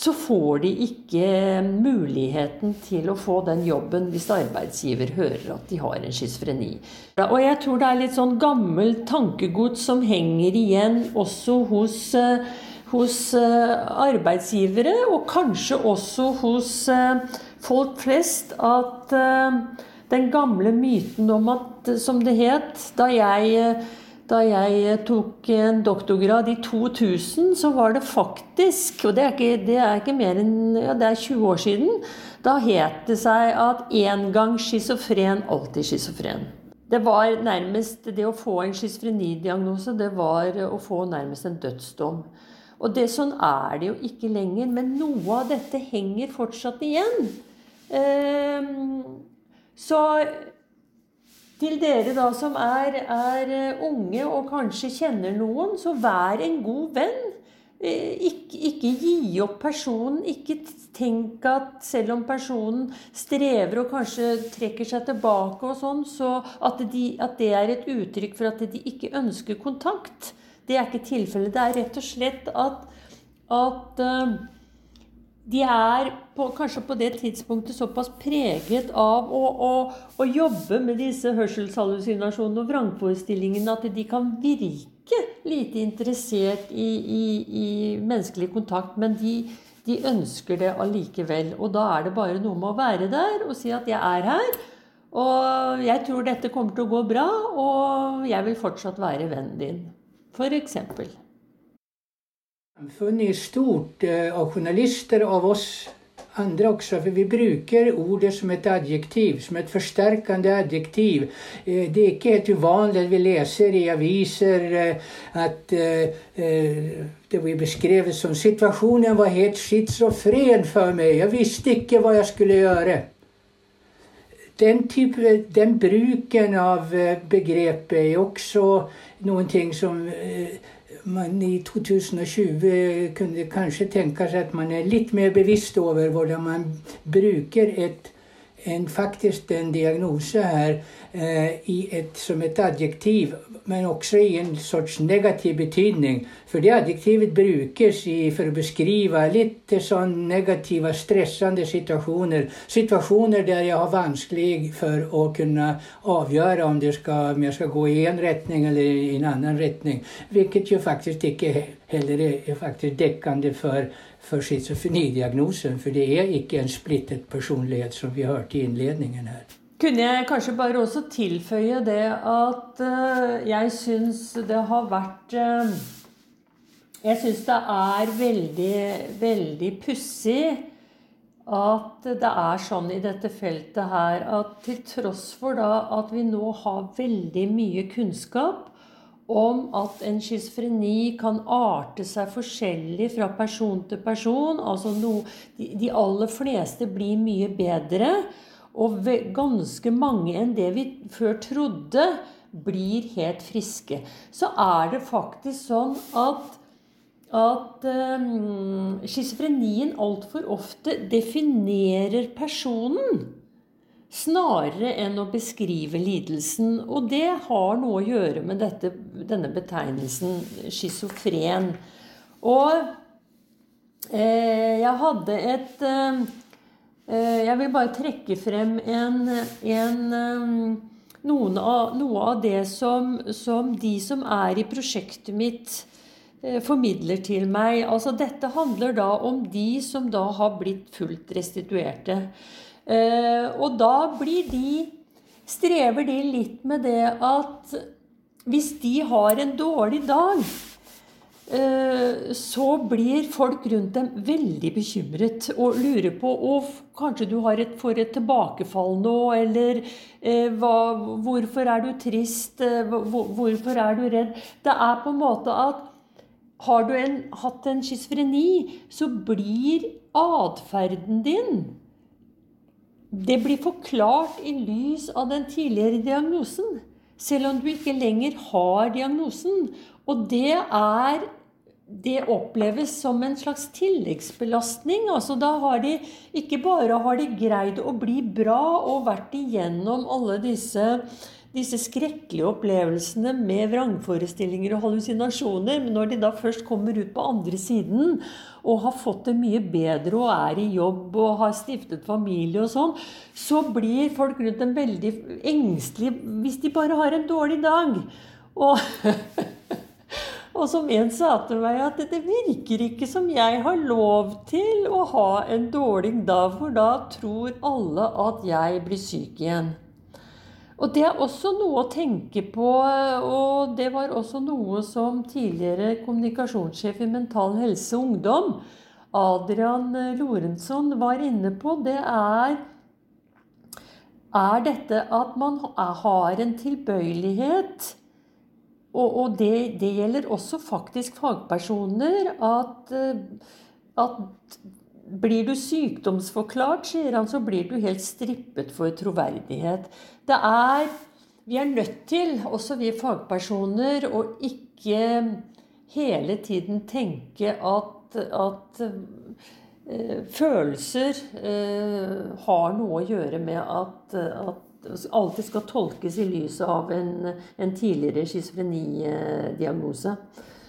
så får de ikke muligheten til å få den jobben hvis arbeidsgiver hører at de har en schizofreni. Og jeg tror det er litt sånn gammelt tankegods som henger igjen også hos, eh, hos eh, arbeidsgivere, og kanskje også hos folk flest, at den gamle myten om at, som det het da jeg da jeg tok en doktorgrad i 2000, så var det faktisk Og det er ikke, det er ikke mer enn ja, det er 20 år siden. Da het det seg at én gang schizofren, alltid schizofren. Det var nærmest Det å få en schizofrenidiagnose, det var å få nærmest en dødsdom. Og det, sånn er det jo ikke lenger. Men noe av dette henger fortsatt igjen. Ehm, så til dere da som er, er, eh, unge og kanskje kjenner noen, så vær en god venn. Eh, ikke, ikke, gi opp personen. Ikke tenk at selv om personen strever og kanskje trekker seg tilbake, og sånn, så at, de, at det er et uttrykk for at de ikke ønsker kontakt. Det er ikke tilfellet. Det er rett og slett at, at uh, de er på, kanskje på det tidspunktet såpass preget av å, å, å jobbe med disse hørselshallusinasjonene og vrangforestillingene at de kan virke lite interessert i, i, i menneskelig kontakt, men de, de, ønsker det allikevel. Og da er det bare noe med å være der og si at 'jeg er her', og jeg tror dette kommer til å gå bra, og jeg vil fortsatt være vennen din. For eksempel. Samfunnet är stort eh, av journalister, av oss andre også. For vi bruker ordet som et adjektiv, som et forsterkende adjektiv. Eh, det er ikke helt ovanligt vi leser i aviser at det blir beskrevet som situationen var helt schizofren for meg. Jeg visste ikke hva jeg skulle gjøre. Den, type, den bruken av begrepet er også noen ting som man i 2020 kunne kanskje tenke seg at man er litt mer bevisst over hvordan man bruker et en, faktisk en diagnose her eh, et, som et adjektiv, men også i en sorts negativ betydning. For det adjektivet brukes i, for å beskrive litt sånn negative, stressende situasjoner. Situasjoner der jeg har vanskelig for å kunne avgjøre om, skal om jeg skal gå i en retning eller i en annen retning. Vilket jo faktisk ikke heller er, er faktisk dekkende för for schizofrenidiagnosen. For det er ikke en splittet personlighet, som vi hørte i innledningen her. Kunne jeg kanskje bare også tilføye det at uh, jeg syns det har vært uh, Jeg syns det er veldig, veldig pussig at det er sånn i dette feltet her at til tross for da at vi nå har veldig mye kunnskap om at en schizofreni kan arte seg forskjellig fra person til person. Altså no, de, de, aller fleste blir mye bedre. Og ganske mange enn det vi før trodde, blir helt friske. Så er det faktisk sånn at at um, schizofrenien altfor ofte definerer personen snarere enn å beskrive lidelsen. Og det har noe å gjøre med dette, denne betegnelsen schizofren. Og eh, jeg hadde et eh, Jeg vil bare trekke frem en, en av, noe av det som, som, de som er i prosjektet mitt, eh, formidler til meg. Altså, dette handler da om de som da har blitt fullt restituerte. Eh, og da blir de Strever de litt med det at hvis de har en dårlig dag, eh, så blir folk rundt dem veldig bekymret og lurer på og Kanskje du et, får et tilbakefall nå, eller eh, hva, hvorfor er du trist? Hvor, hvorfor er du redd? Det er på en måte at har du en, hatt en schizofreni, så blir atferden din det blir forklart i lys av den tidligere diagnosen. Selv om du ikke lenger har diagnosen. Og det er det oppleves som en slags tilleggsbelastning. Altså da har de ikke bare har de greid å bli bra og vært igjennom alle disse disse skrekkelige opplevelsene med vrangforestillinger og hallusinasjoner. Men når de da først kommer ut på andre siden og har fått det mye bedre og er i jobb og har stiftet familie og sånn, så blir folk rundt dem veldig engstelige hvis de bare har en dårlig dag. Og, [laughs] og som en sa til meg, at det virker ikke som jeg har lov til å ha en dårlig dag, for da tror alle at jeg blir syk igjen. Og det er også noe å tenke på, og det var også noe som tidligere kommunikasjonssjef i Mental Helse og Ungdom, Adrian Lorentzon, var inne på. Det er, er dette at man har en tilbøyelighet og, og det, det, gjelder også faktisk fagpersoner. At, at blir du sykdomsforklart, sier han, så blir du helt strippet for troverdighet. Det er Vi er nødt til, også vi fagpersoner, å ikke hele tiden tenke at, at uh, følelser uh, har noe å gjøre med at, at alltid skal tolkes i lyset av en, en tidligere schizofrenidiagnose.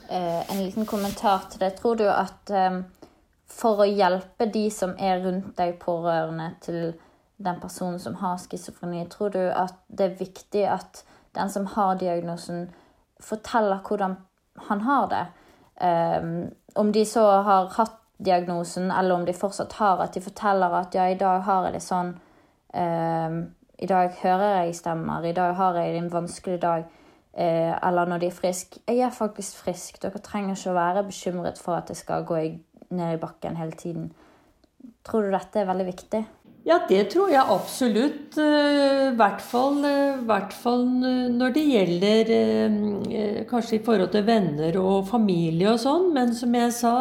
Eh, en liten kommentar til det. Tror du at for å hjelpe de som er rundt deg, pårørende til den personen som har schizofreni, tror du at det er viktig at den som har diagnosen, forteller hvordan han har det? Um, om de så har hatt diagnosen, eller om de fortsatt har, at de forteller at ja, i dag har jeg det sånn. Um, I dag hører jeg stemmer. I dag har jeg en vanskelig dag. Uh, eller når de er friske. Jeg er faktisk frisk. Dere trenger ikke å være bekymret for at det skal gå i ned i bakken hele tiden. Tror du dette er veldig viktig? Ja, det tror jeg absolutt. Eh, I hvert fall, eh, hvert fall når det gjelder eh, kanskje i forhold til venner og familie og sånn. Men som jeg sa,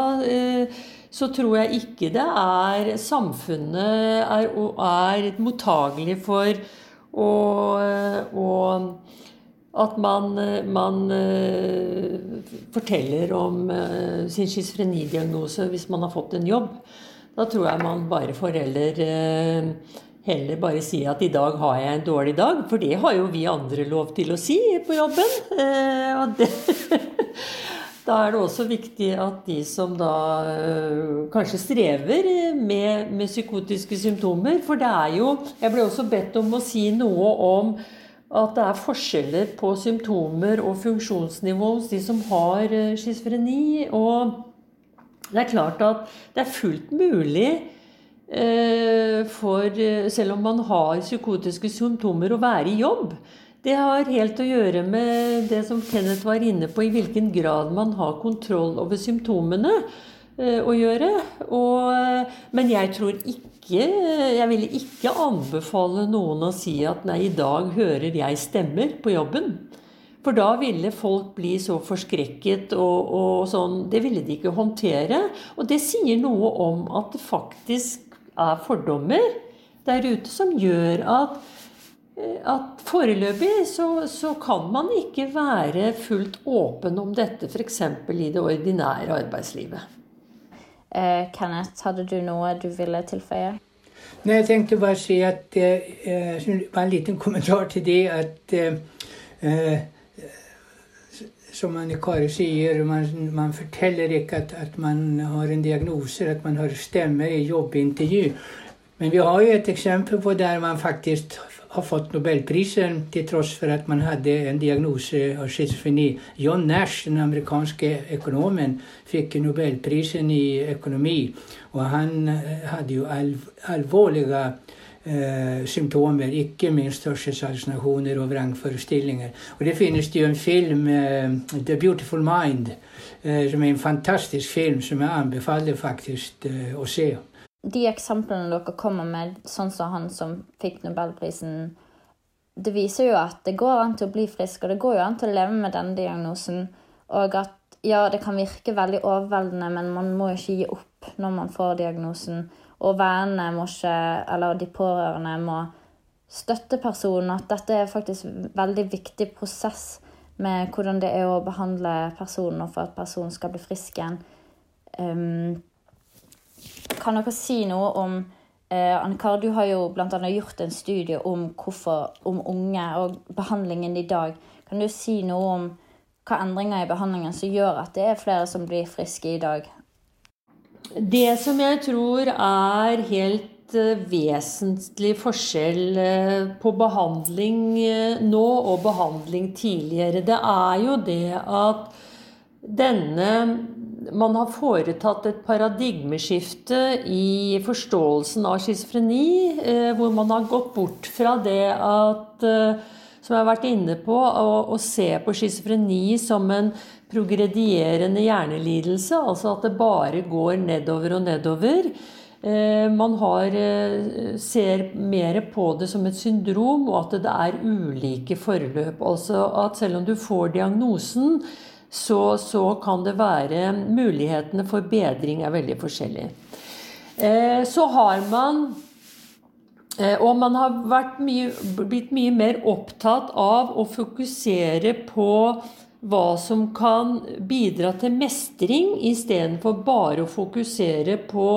så tror jeg ikke det er Samfunnet er, er mottagelig for å, å at man, eh, man uh, forteller om uh, sin schizofrenidiagnose hvis man har fått en jobb. Da tror jeg man bare får heller bare sier at 'i dag har jeg en dårlig dag'. For det har jo vi andre lov til å si på jobben. og det, [laughs] da er det også viktig at de som da kanskje strever med, med psykotiske symptomer For det er jo Jeg ble også bedt om å si noe om at det er forskjeller på symptomer og funksjonsnivå hos de som har eh, schizofreni. Og det er klart at det er fullt mulig eh, for, eh, selv om man har psykotiske symptomer, å være i jobb. Det har helt å gjøre med det som Kenneth var inne på, i hvilken grad man har kontroll over symptomene å gjøre. Og, men jeg tror ikke Jeg ville ikke anbefale noen å si at nei, i dag hører jeg stemmer på jobben. For da ville folk bli så forskrekket og, og, sånn. Det ville de ikke håndtere. Og det sier noe om at det faktisk er fordommer der ute som gjør at, eh, at foreløpig så, så, kan man ikke være fullt åpen om dette, f.eks. i det ordinære arbeidslivet. Eh, Kenneth, hadde du noe du ville tilføye? Nei, Jeg tenkte bare å si at eh, Bare en liten [laughs] kommentar til det at eh, som Anne Kari sier, man, man forteller ikke at, at, man har en diagnose, at man har stemmer i jobbintervju. Men vi har jo et eksempel på der man faktisk har fått nobelprisen til tross for at man hadde en diagnose av schizofreni. John Nash, den amerikanske økonomen, fikk nobelprisen i økonomi. Og han eh, hadde jo alvorlige eh, symptomer, ikke minst hørselshallusinasjoner og vrangforestillinger. Og det finnes det jo en film, eh, 'The Beautiful Mind', eh, som er en fantastisk film som jeg anbefaler faktisk eh, å se. De eksemplene dere kommer med, sånn som han som fikk nobelprisen, det viser jo at det går an til å bli frisk, og det går jo an til å leve med denne diagnosen. Og at ja, det kan virke veldig overveldende, men man må ikke gi opp når man får diagnosen. Og vennene må ikke, eller de pårørende må støtte personen. At dette er faktisk en veldig viktig prosess med hvordan det er å behandle personen og for at personen skal bli frisk igjen. Um, kan dere si noe om Eh, Anne-Kar, du har jo bl.a. gjort en studie om, hvorfor, om unge og behandlingen i dag. Kan du si noe om hva endringer i behandlingen som gjør at det er flere som blir friske i dag? Det som jeg tror er helt eh, vesentlig forskjell eh, på behandling eh, nå og behandling tidligere, det er jo det at denne man har foretatt et paradigmeskifte i forståelsen av schizofreni, hvor man har gått bort fra det at som jeg har vært inne på, å, å se på schizofreni som en progredierende hjernelidelse, altså at det bare går nedover og nedover. Eh, man har, eh, ser mer på det som et syndrom, og at det er ulike forløp. Altså at selv om du får diagnosen, så, så kan det være Mulighetene for bedring er veldig forskjellige. Eh, så har man og man har mye, blitt mye mer opptatt av å fokusere på hva som kan bidra til mestring, istedenfor bare å fokusere på,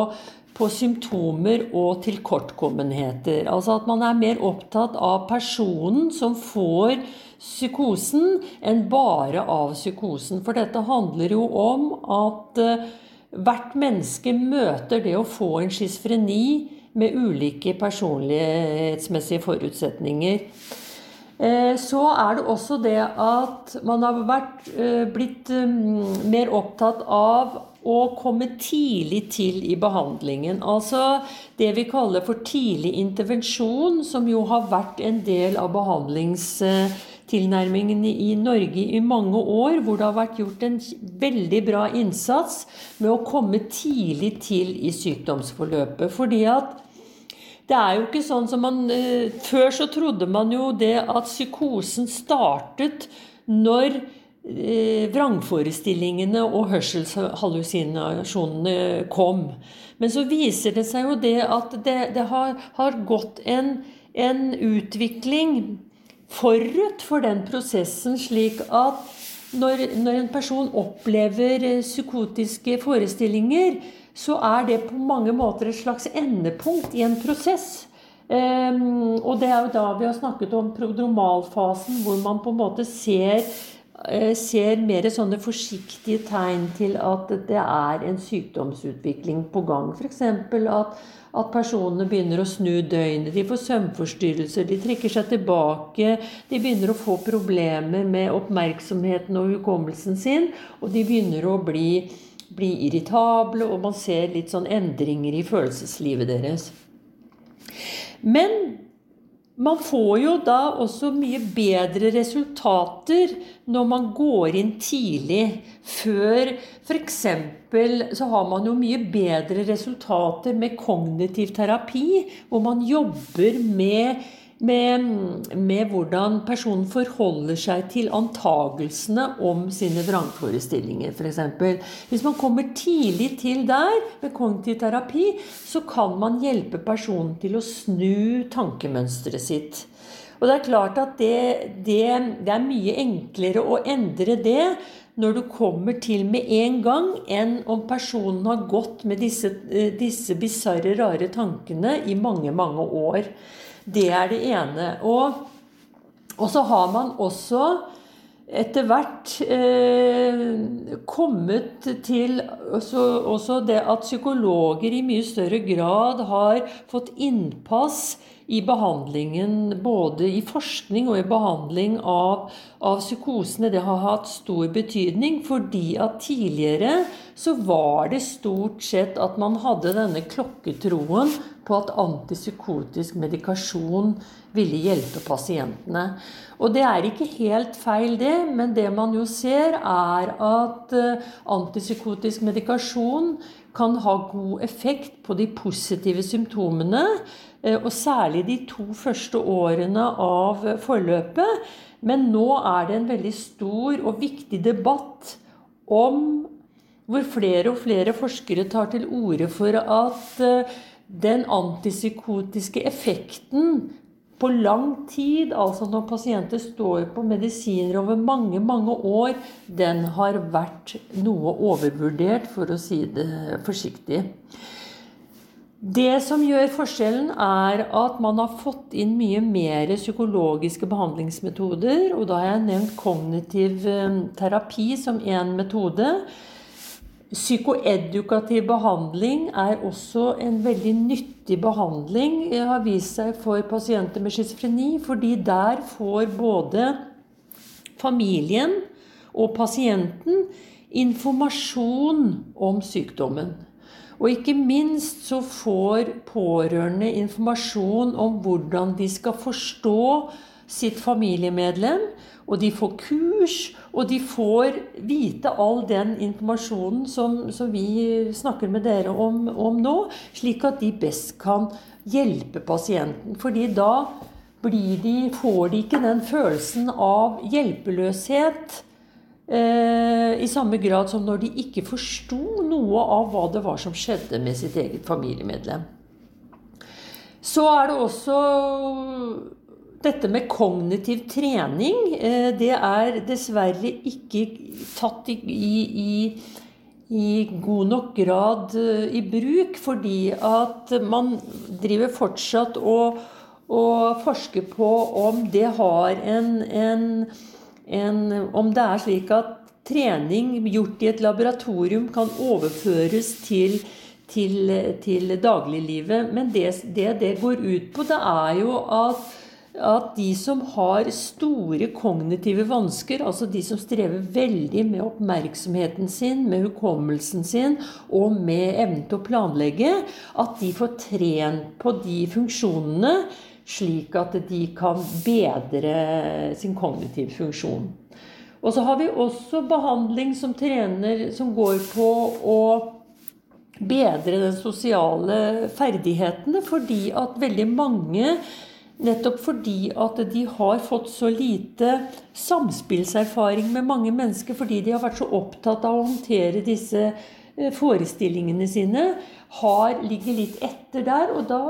på, symptomer og tilkortkommenheter. Altså at man er mer opptatt av personen som får psykosen, enn bare av psykosen. For dette handler jo om at uh, hvert menneske møter det å få en schizofreni med ulike personlighetsmessige forutsetninger. Eh, så er det også det at man har vært, eh, blitt mm, mer opptatt av å komme tidlig til i behandlingen. Altså det vi kaller for tidlig intervensjon, som jo har vært en del av behandlingstilnærmingen i Norge i mange år, hvor det har vært gjort en veldig bra innsats med å komme tidlig til i sykdomsforløpet. Fordi at det er jo ikke sånn som man eh, Før så trodde man jo det at psykosen startet når eh, vrangforestillingene og hørselshallusinasjonene kom. Men så viser det seg jo det at det, det har, har, gått en, en utvikling forut for den prosessen, slik at når, når en person opplever eh, psykotiske forestillinger, så er det på mange måter et slags endepunkt i en prosess. Um, og det er jo da vi har snakket om prodromalfasen, hvor man på en måte ser, uh, ser mer sånne forsiktige tegn til at det er en sykdomsutvikling på gang. F.eks. At, at personene begynner å snu døgnet, de får søvnforstyrrelser, de trekker seg tilbake, de begynner å få problemer med oppmerksomheten og hukommelsen sin, og de begynner å bli bli irritable, og man ser litt sånn endringer i følelseslivet deres. Men man får jo da også mye bedre resultater når man går inn tidlig. Før f.eks. så har man jo mye bedre resultater med kognitiv terapi, hvor man jobber med med, med, hvordan personen forholder seg til antagelsene om sine vrangforestillinger, f.eks. Hvis man kommer tidlig til der med kognitiv terapi, så kan man hjelpe personen til å snu tankemønsteret sitt. Og det er klart at det, det, det er mye enklere å endre det når du kommer til med en gang, enn om personen har gått med disse, eh, disse bisarre, rare tankene i mange, mange år. Det er det ene. Og, og så har man også etter hvert eh, kommet til også, også, det at psykologer i mye større grad har fått innpass i behandlingen, både i forskning og i behandling av, av, psykosene. Det har hatt stor betydning, fordi at tidligere så var det stort sett at man hadde denne klokketroen på at antipsykotisk medikasjon ville hjelpe pasientene. Og det er ikke helt feil, det, men det man jo ser, er at eh, antipsykotisk medikasjon kan ha god effekt på de positive symptomene, og særlig de to første årene av forløpet. Men nå er det en veldig stor og viktig debatt om hvor flere og flere forskere tar til orde for at eh, den antipsykotiske effekten på lang tid, altså når pasienter står på medisiner over mange, mange år, den har vært noe overvurdert, for å si det forsiktig. Det som gjør forskjellen, er at man har fått inn mye mer psykologiske behandlingsmetoder. Og da har jeg nevnt kognitiv eh, terapi som én metode. Psykoedukativ behandling er også en veldig nyttig behandling. Det har vist seg for pasienter med schizofreni, fordi der får både familien og pasienten informasjon om sykdommen. Og ikke minst så får pårørende informasjon om hvordan de skal forstå sitt familiemedlem. Og de får kurs, og de får vite all den informasjonen som, som vi snakker med dere om, om, nå, slik at de best kan hjelpe pasienten. Fordi da de, får de ikke den følelsen av hjelpeløshet I samme grad som når de ikke forsto noe av hva det var som skjedde med sitt eget familiemedlem. Så er det også dette med kognitiv trening. Eh, det er dessverre ikke tatt i, i, i god nok grad eh, i bruk, fordi at man driver fortsatt og, og forsker på om det har en, en en, om det er slik at trening gjort i et laboratorium kan overføres til, til, til dagliglivet. Men det, det, det går ut på, det er jo at at de som har store kognitive vansker, altså de som strever veldig med oppmerksomheten sin, med hukommelsen sin og med evnen til å planlegge, at de får trent på de funksjonene slik at de kan bedre sin kognitive funksjon. Og så har vi også behandling som trener som går på å bedre den sosiale ferdighetene, fordi at veldig mange Nettopp fordi at de har fått så lite samspillserfaring med mange mennesker, fordi de har vært så opptatt av å håndtere disse Eh, forestillingene sine har, ligger litt etter der. Og da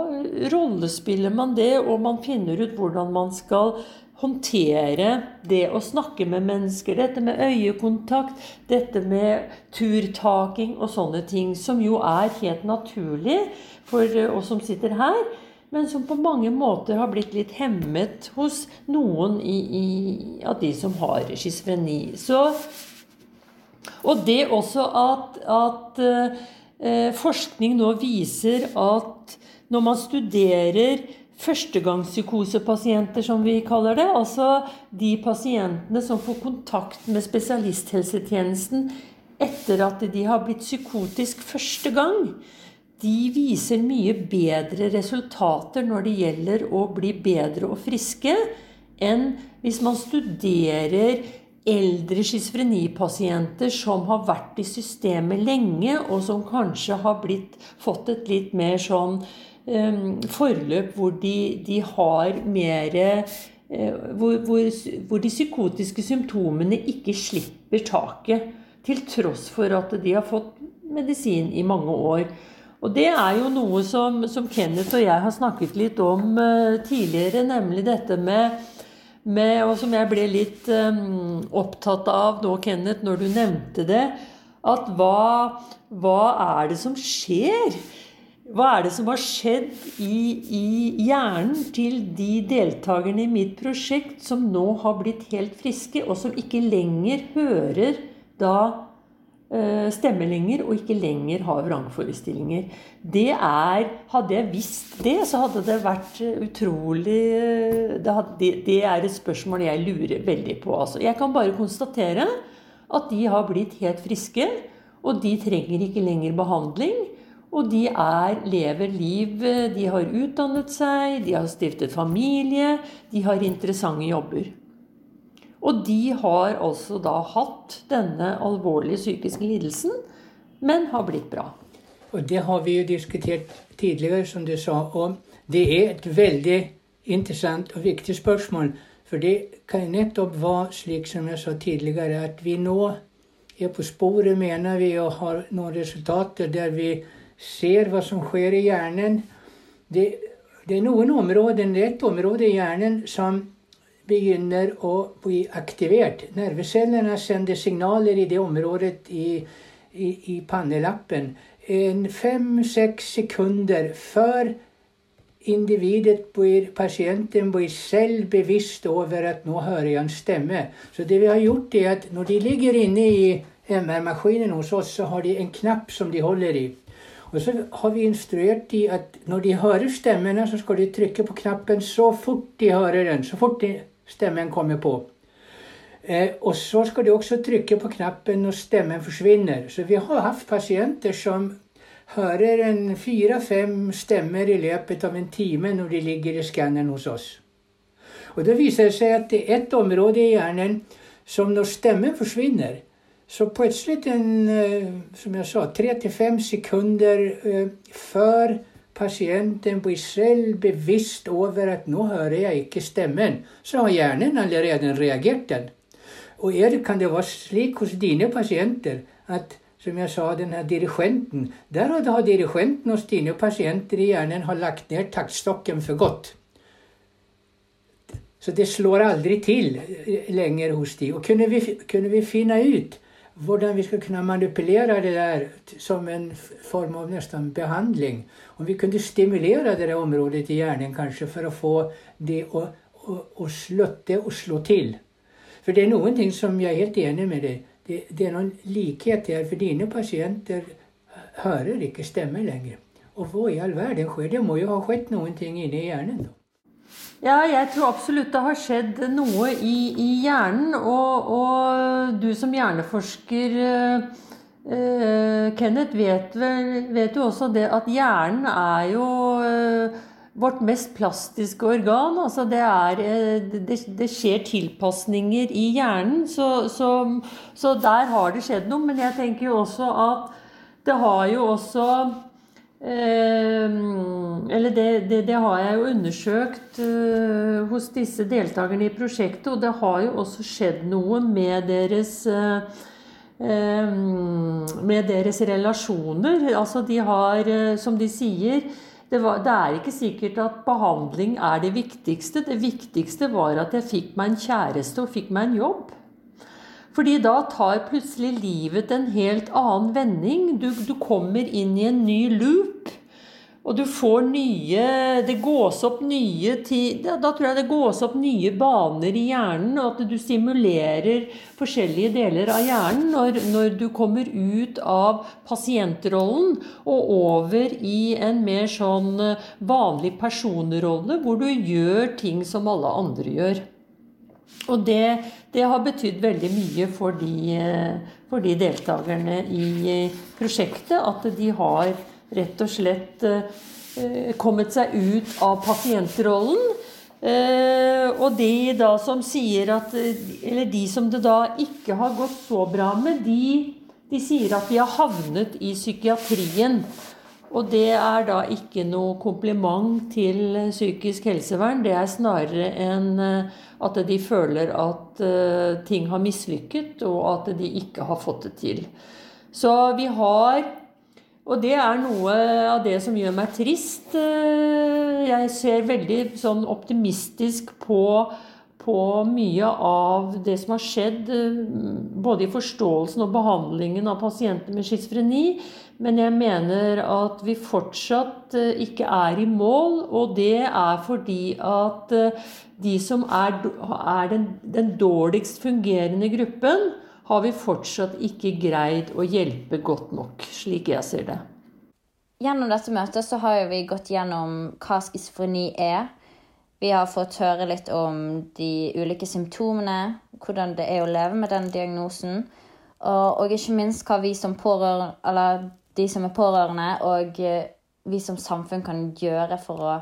rollespiller man det, og man finner ut hvordan man skal håndtere det å snakke med mennesker. Dette med øyekontakt, dette med turtaking og sånne ting. Som jo er helt naturlig for oss som sitter her. Men som på mange måter har blitt litt hemmet hos noen i, i, av de som har schizofreni. Og det også at, at eh, forskning nå viser at når man studerer førstegangspsykosepasienter, som vi kaller det, altså de pasientene som får kontakt med spesialisthelsetjenesten etter at de har blitt psykotisk første gang, de viser mye bedre resultater når det gjelder å bli bedre og friske, enn hvis man studerer eldre schizofrenipasienter som har vært i systemet lenge, og som kanskje har blitt, fått et litt mer sånn forløp hvor de, de har mer hvor, hvor, hvor, de psykotiske symptomene ikke slipper taket. Til tross for at de har fått medisin i mange år. Og det er jo noe som, som Kenneth og jeg har snakket litt om uh, tidligere, nemlig dette med, med, Og som jeg ble litt um, opptatt av nå, Kenneth, når du nevnte det. At hva, hva er det som skjer? Hva er det som har skjedd i, i, hjernen til de deltakerne i mitt prosjekt som nå har blitt helt friske, og som ikke lenger hører da Eh, stemmer lenger, og ikke lenger har vrangforestillinger. Det er Hadde jeg visst det, så hadde det vært utrolig eh, det, hadde, det er et spørsmål jeg lurer veldig på. Altså. Jeg kan bare konstatere at de har blitt helt friske, og de trenger ikke lenger behandling. Og de er, lever liv, de har utdannet seg, de har stiftet familie, de har interessante jobber. Og de har altså da hatt denne alvorlige psykiske lidelsen, men har blitt bra. Og det har vi jo diskutert tidligere, som du sa. Og det er et veldig interessant og viktig spørsmål. For det kan nettopp være slik som jeg sa tidligere, at vi nå er på sporet, mener vi, og har noen resultater der vi ser hva som skjer i hjernen. Det, det er noen områder, det er et område i hjernen som begynner å bli aktivert. Nervecellene sender signaler i det området i, i, i pannelappen fem-seks sekunder før individet blir, pasienten blir selv bevisst over at nå hører jeg en stemme. Så det vi har gjort, er at når de ligger inne i MR-maskinen hos oss, så har de en knapp som de holder i. Og så har vi instruert de at når de hører stemmene, så skal de trykke på knappen så fort de hører den. Så fort de stemmen kommer på. Eh, og så skal du også trykke på knappen når stemmen forsvinner. Så vi har hatt pasienter som hører en fire-fem stemmer i løpet av en time når de ligger i skanneren hos oss. Og det viser seg at det er ett område i hjernen som når stemmen forsvinner, så plutselig en, eh, som jeg sa, tre til fem sekunder uh, før pasienten blir selv bevisst over at 'nå hører jeg ikke stemmen', så har hjernen allerede reagert den. Og er kan det være slik hos dine pasienter at som jeg sa, denne dirigenten Der har dirigenten hos dine pasienter i hjernen har lagt ned taktstokken for godt. Så det slår aldri til lenger hos de. Og kunne vi, kunne vi finne ut hvordan vi skal kunne manipulere det der som en form av nesten behandling. Om vi kunne stimulere det området i hjernen kanskje for å få det å, å, å slutte å slå til. For det er noen ting som jeg er helt enig med deg det, det er noen likhet her. For dine pasienter hører ikke stemme lenger. Og hva i all verden skjer? Det må jo ha skjedd noen ting inni hjernen. da. Ja, jeg tror absolutt det har skjedd noe i, i hjernen. Og, og, du som hjerneforsker, uh, Kenneth, vet, vet, jo også det at hjernen er jo uh, vårt mest plastiske organ. Altså det, er, det, det skjer tilpasninger i hjernen, så, så, så der har det skjedd noe. Men jeg tenker jo også at det har jo også eller det, det, det, har jeg jo undersøkt uh, hos disse deltakerne i prosjektet, og det har jo også skjedd noe med deres uh, med deres relasjoner. Altså de har, uh, som de sier det, var, det, er ikke sikkert at behandling er det viktigste. Det viktigste var at jeg fikk meg en kjæreste og fikk meg en jobb. Fordi da tar plutselig livet en helt annen vending. Du, du kommer inn i en ny loop. Og du får nye Det gås opp nye Da tror jeg det gås opp nye baner i hjernen, og at du stimulerer forskjellige deler av hjernen når, når, du kommer ut av pasientrollen og over i en mer sånn eh, vanlig personrolle, hvor du gjør ting som alle andre gjør. Og det, det har betydd veldig mye for de, for de, deltakerne i prosjektet. At de har rett og slett eh, kommet seg ut av pasientrollen. Eh, og de da som sier at Eller de som det da ikke har gått så bra med, de, de sier at de har havnet i psykiatrien. Og det er da ikke noe kompliment til psykisk helsevern. Det er snarere enn at de føler at ting har mislykket, og at de ikke har fått det til. Så vi har Og det er noe av det som gjør meg trist. Jeg ser veldig sånn optimistisk på på mye av det som har skjedd, både i forståelsen og behandlingen av pasienter med schizofreni. Men jeg mener at vi fortsatt eh, ikke er i mål, og det er fordi at eh, de som er, er den, den dårligst fungerende gruppen, har vi fortsatt ikke greid å hjelpe godt nok, slik jeg ser det. Gjennom dette møtet så har vi gått gjennom hva schizofreni er. Vi har fått høre litt om de ulike symptomene, hvordan det er å leve med den diagnosen. Og, ikke minst hva vi som pårørende, eller de som er pårørende, og eh, vi som samfunn kan gjøre for å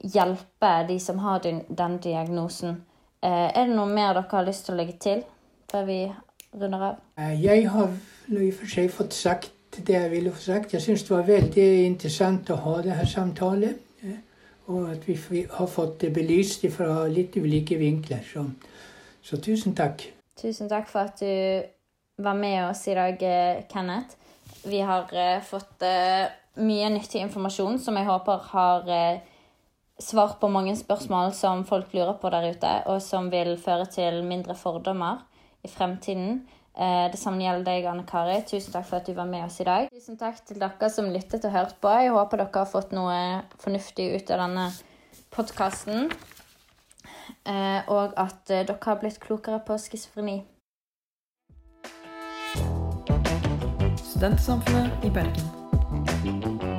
hjelpe de som har den, diagnosen. Eh, er det noe mer dere har lyst til å legge til før vi runder av? Eh, jeg har i og for seg fått sagt det jeg ville få sagt. Jeg syns det var veldig interessant å ha denne samtalen og at vi har fått det belyst fra litt ulike vinkler. Så, så, tusen takk. Tusen takk for at du var med oss i dag, Kenneth. Vi har uh, fått uh, mye nyttig informasjon som jeg håper har uh, svart på mange spørsmål som folk lurer på der ute, og som vil føre til mindre fordommer i fremtiden. Eh, det samme gjelder deg, Anne Kari. Tusen takk for at du var med oss i dag. Tusen takk til dere som lyttet og hørte på. Jeg håper dere har fått noe fornuftig ut av denne podkasten. Eh, og at eh, dere har blitt klokere på schizofreni. Studentsamfunnet i Bergen.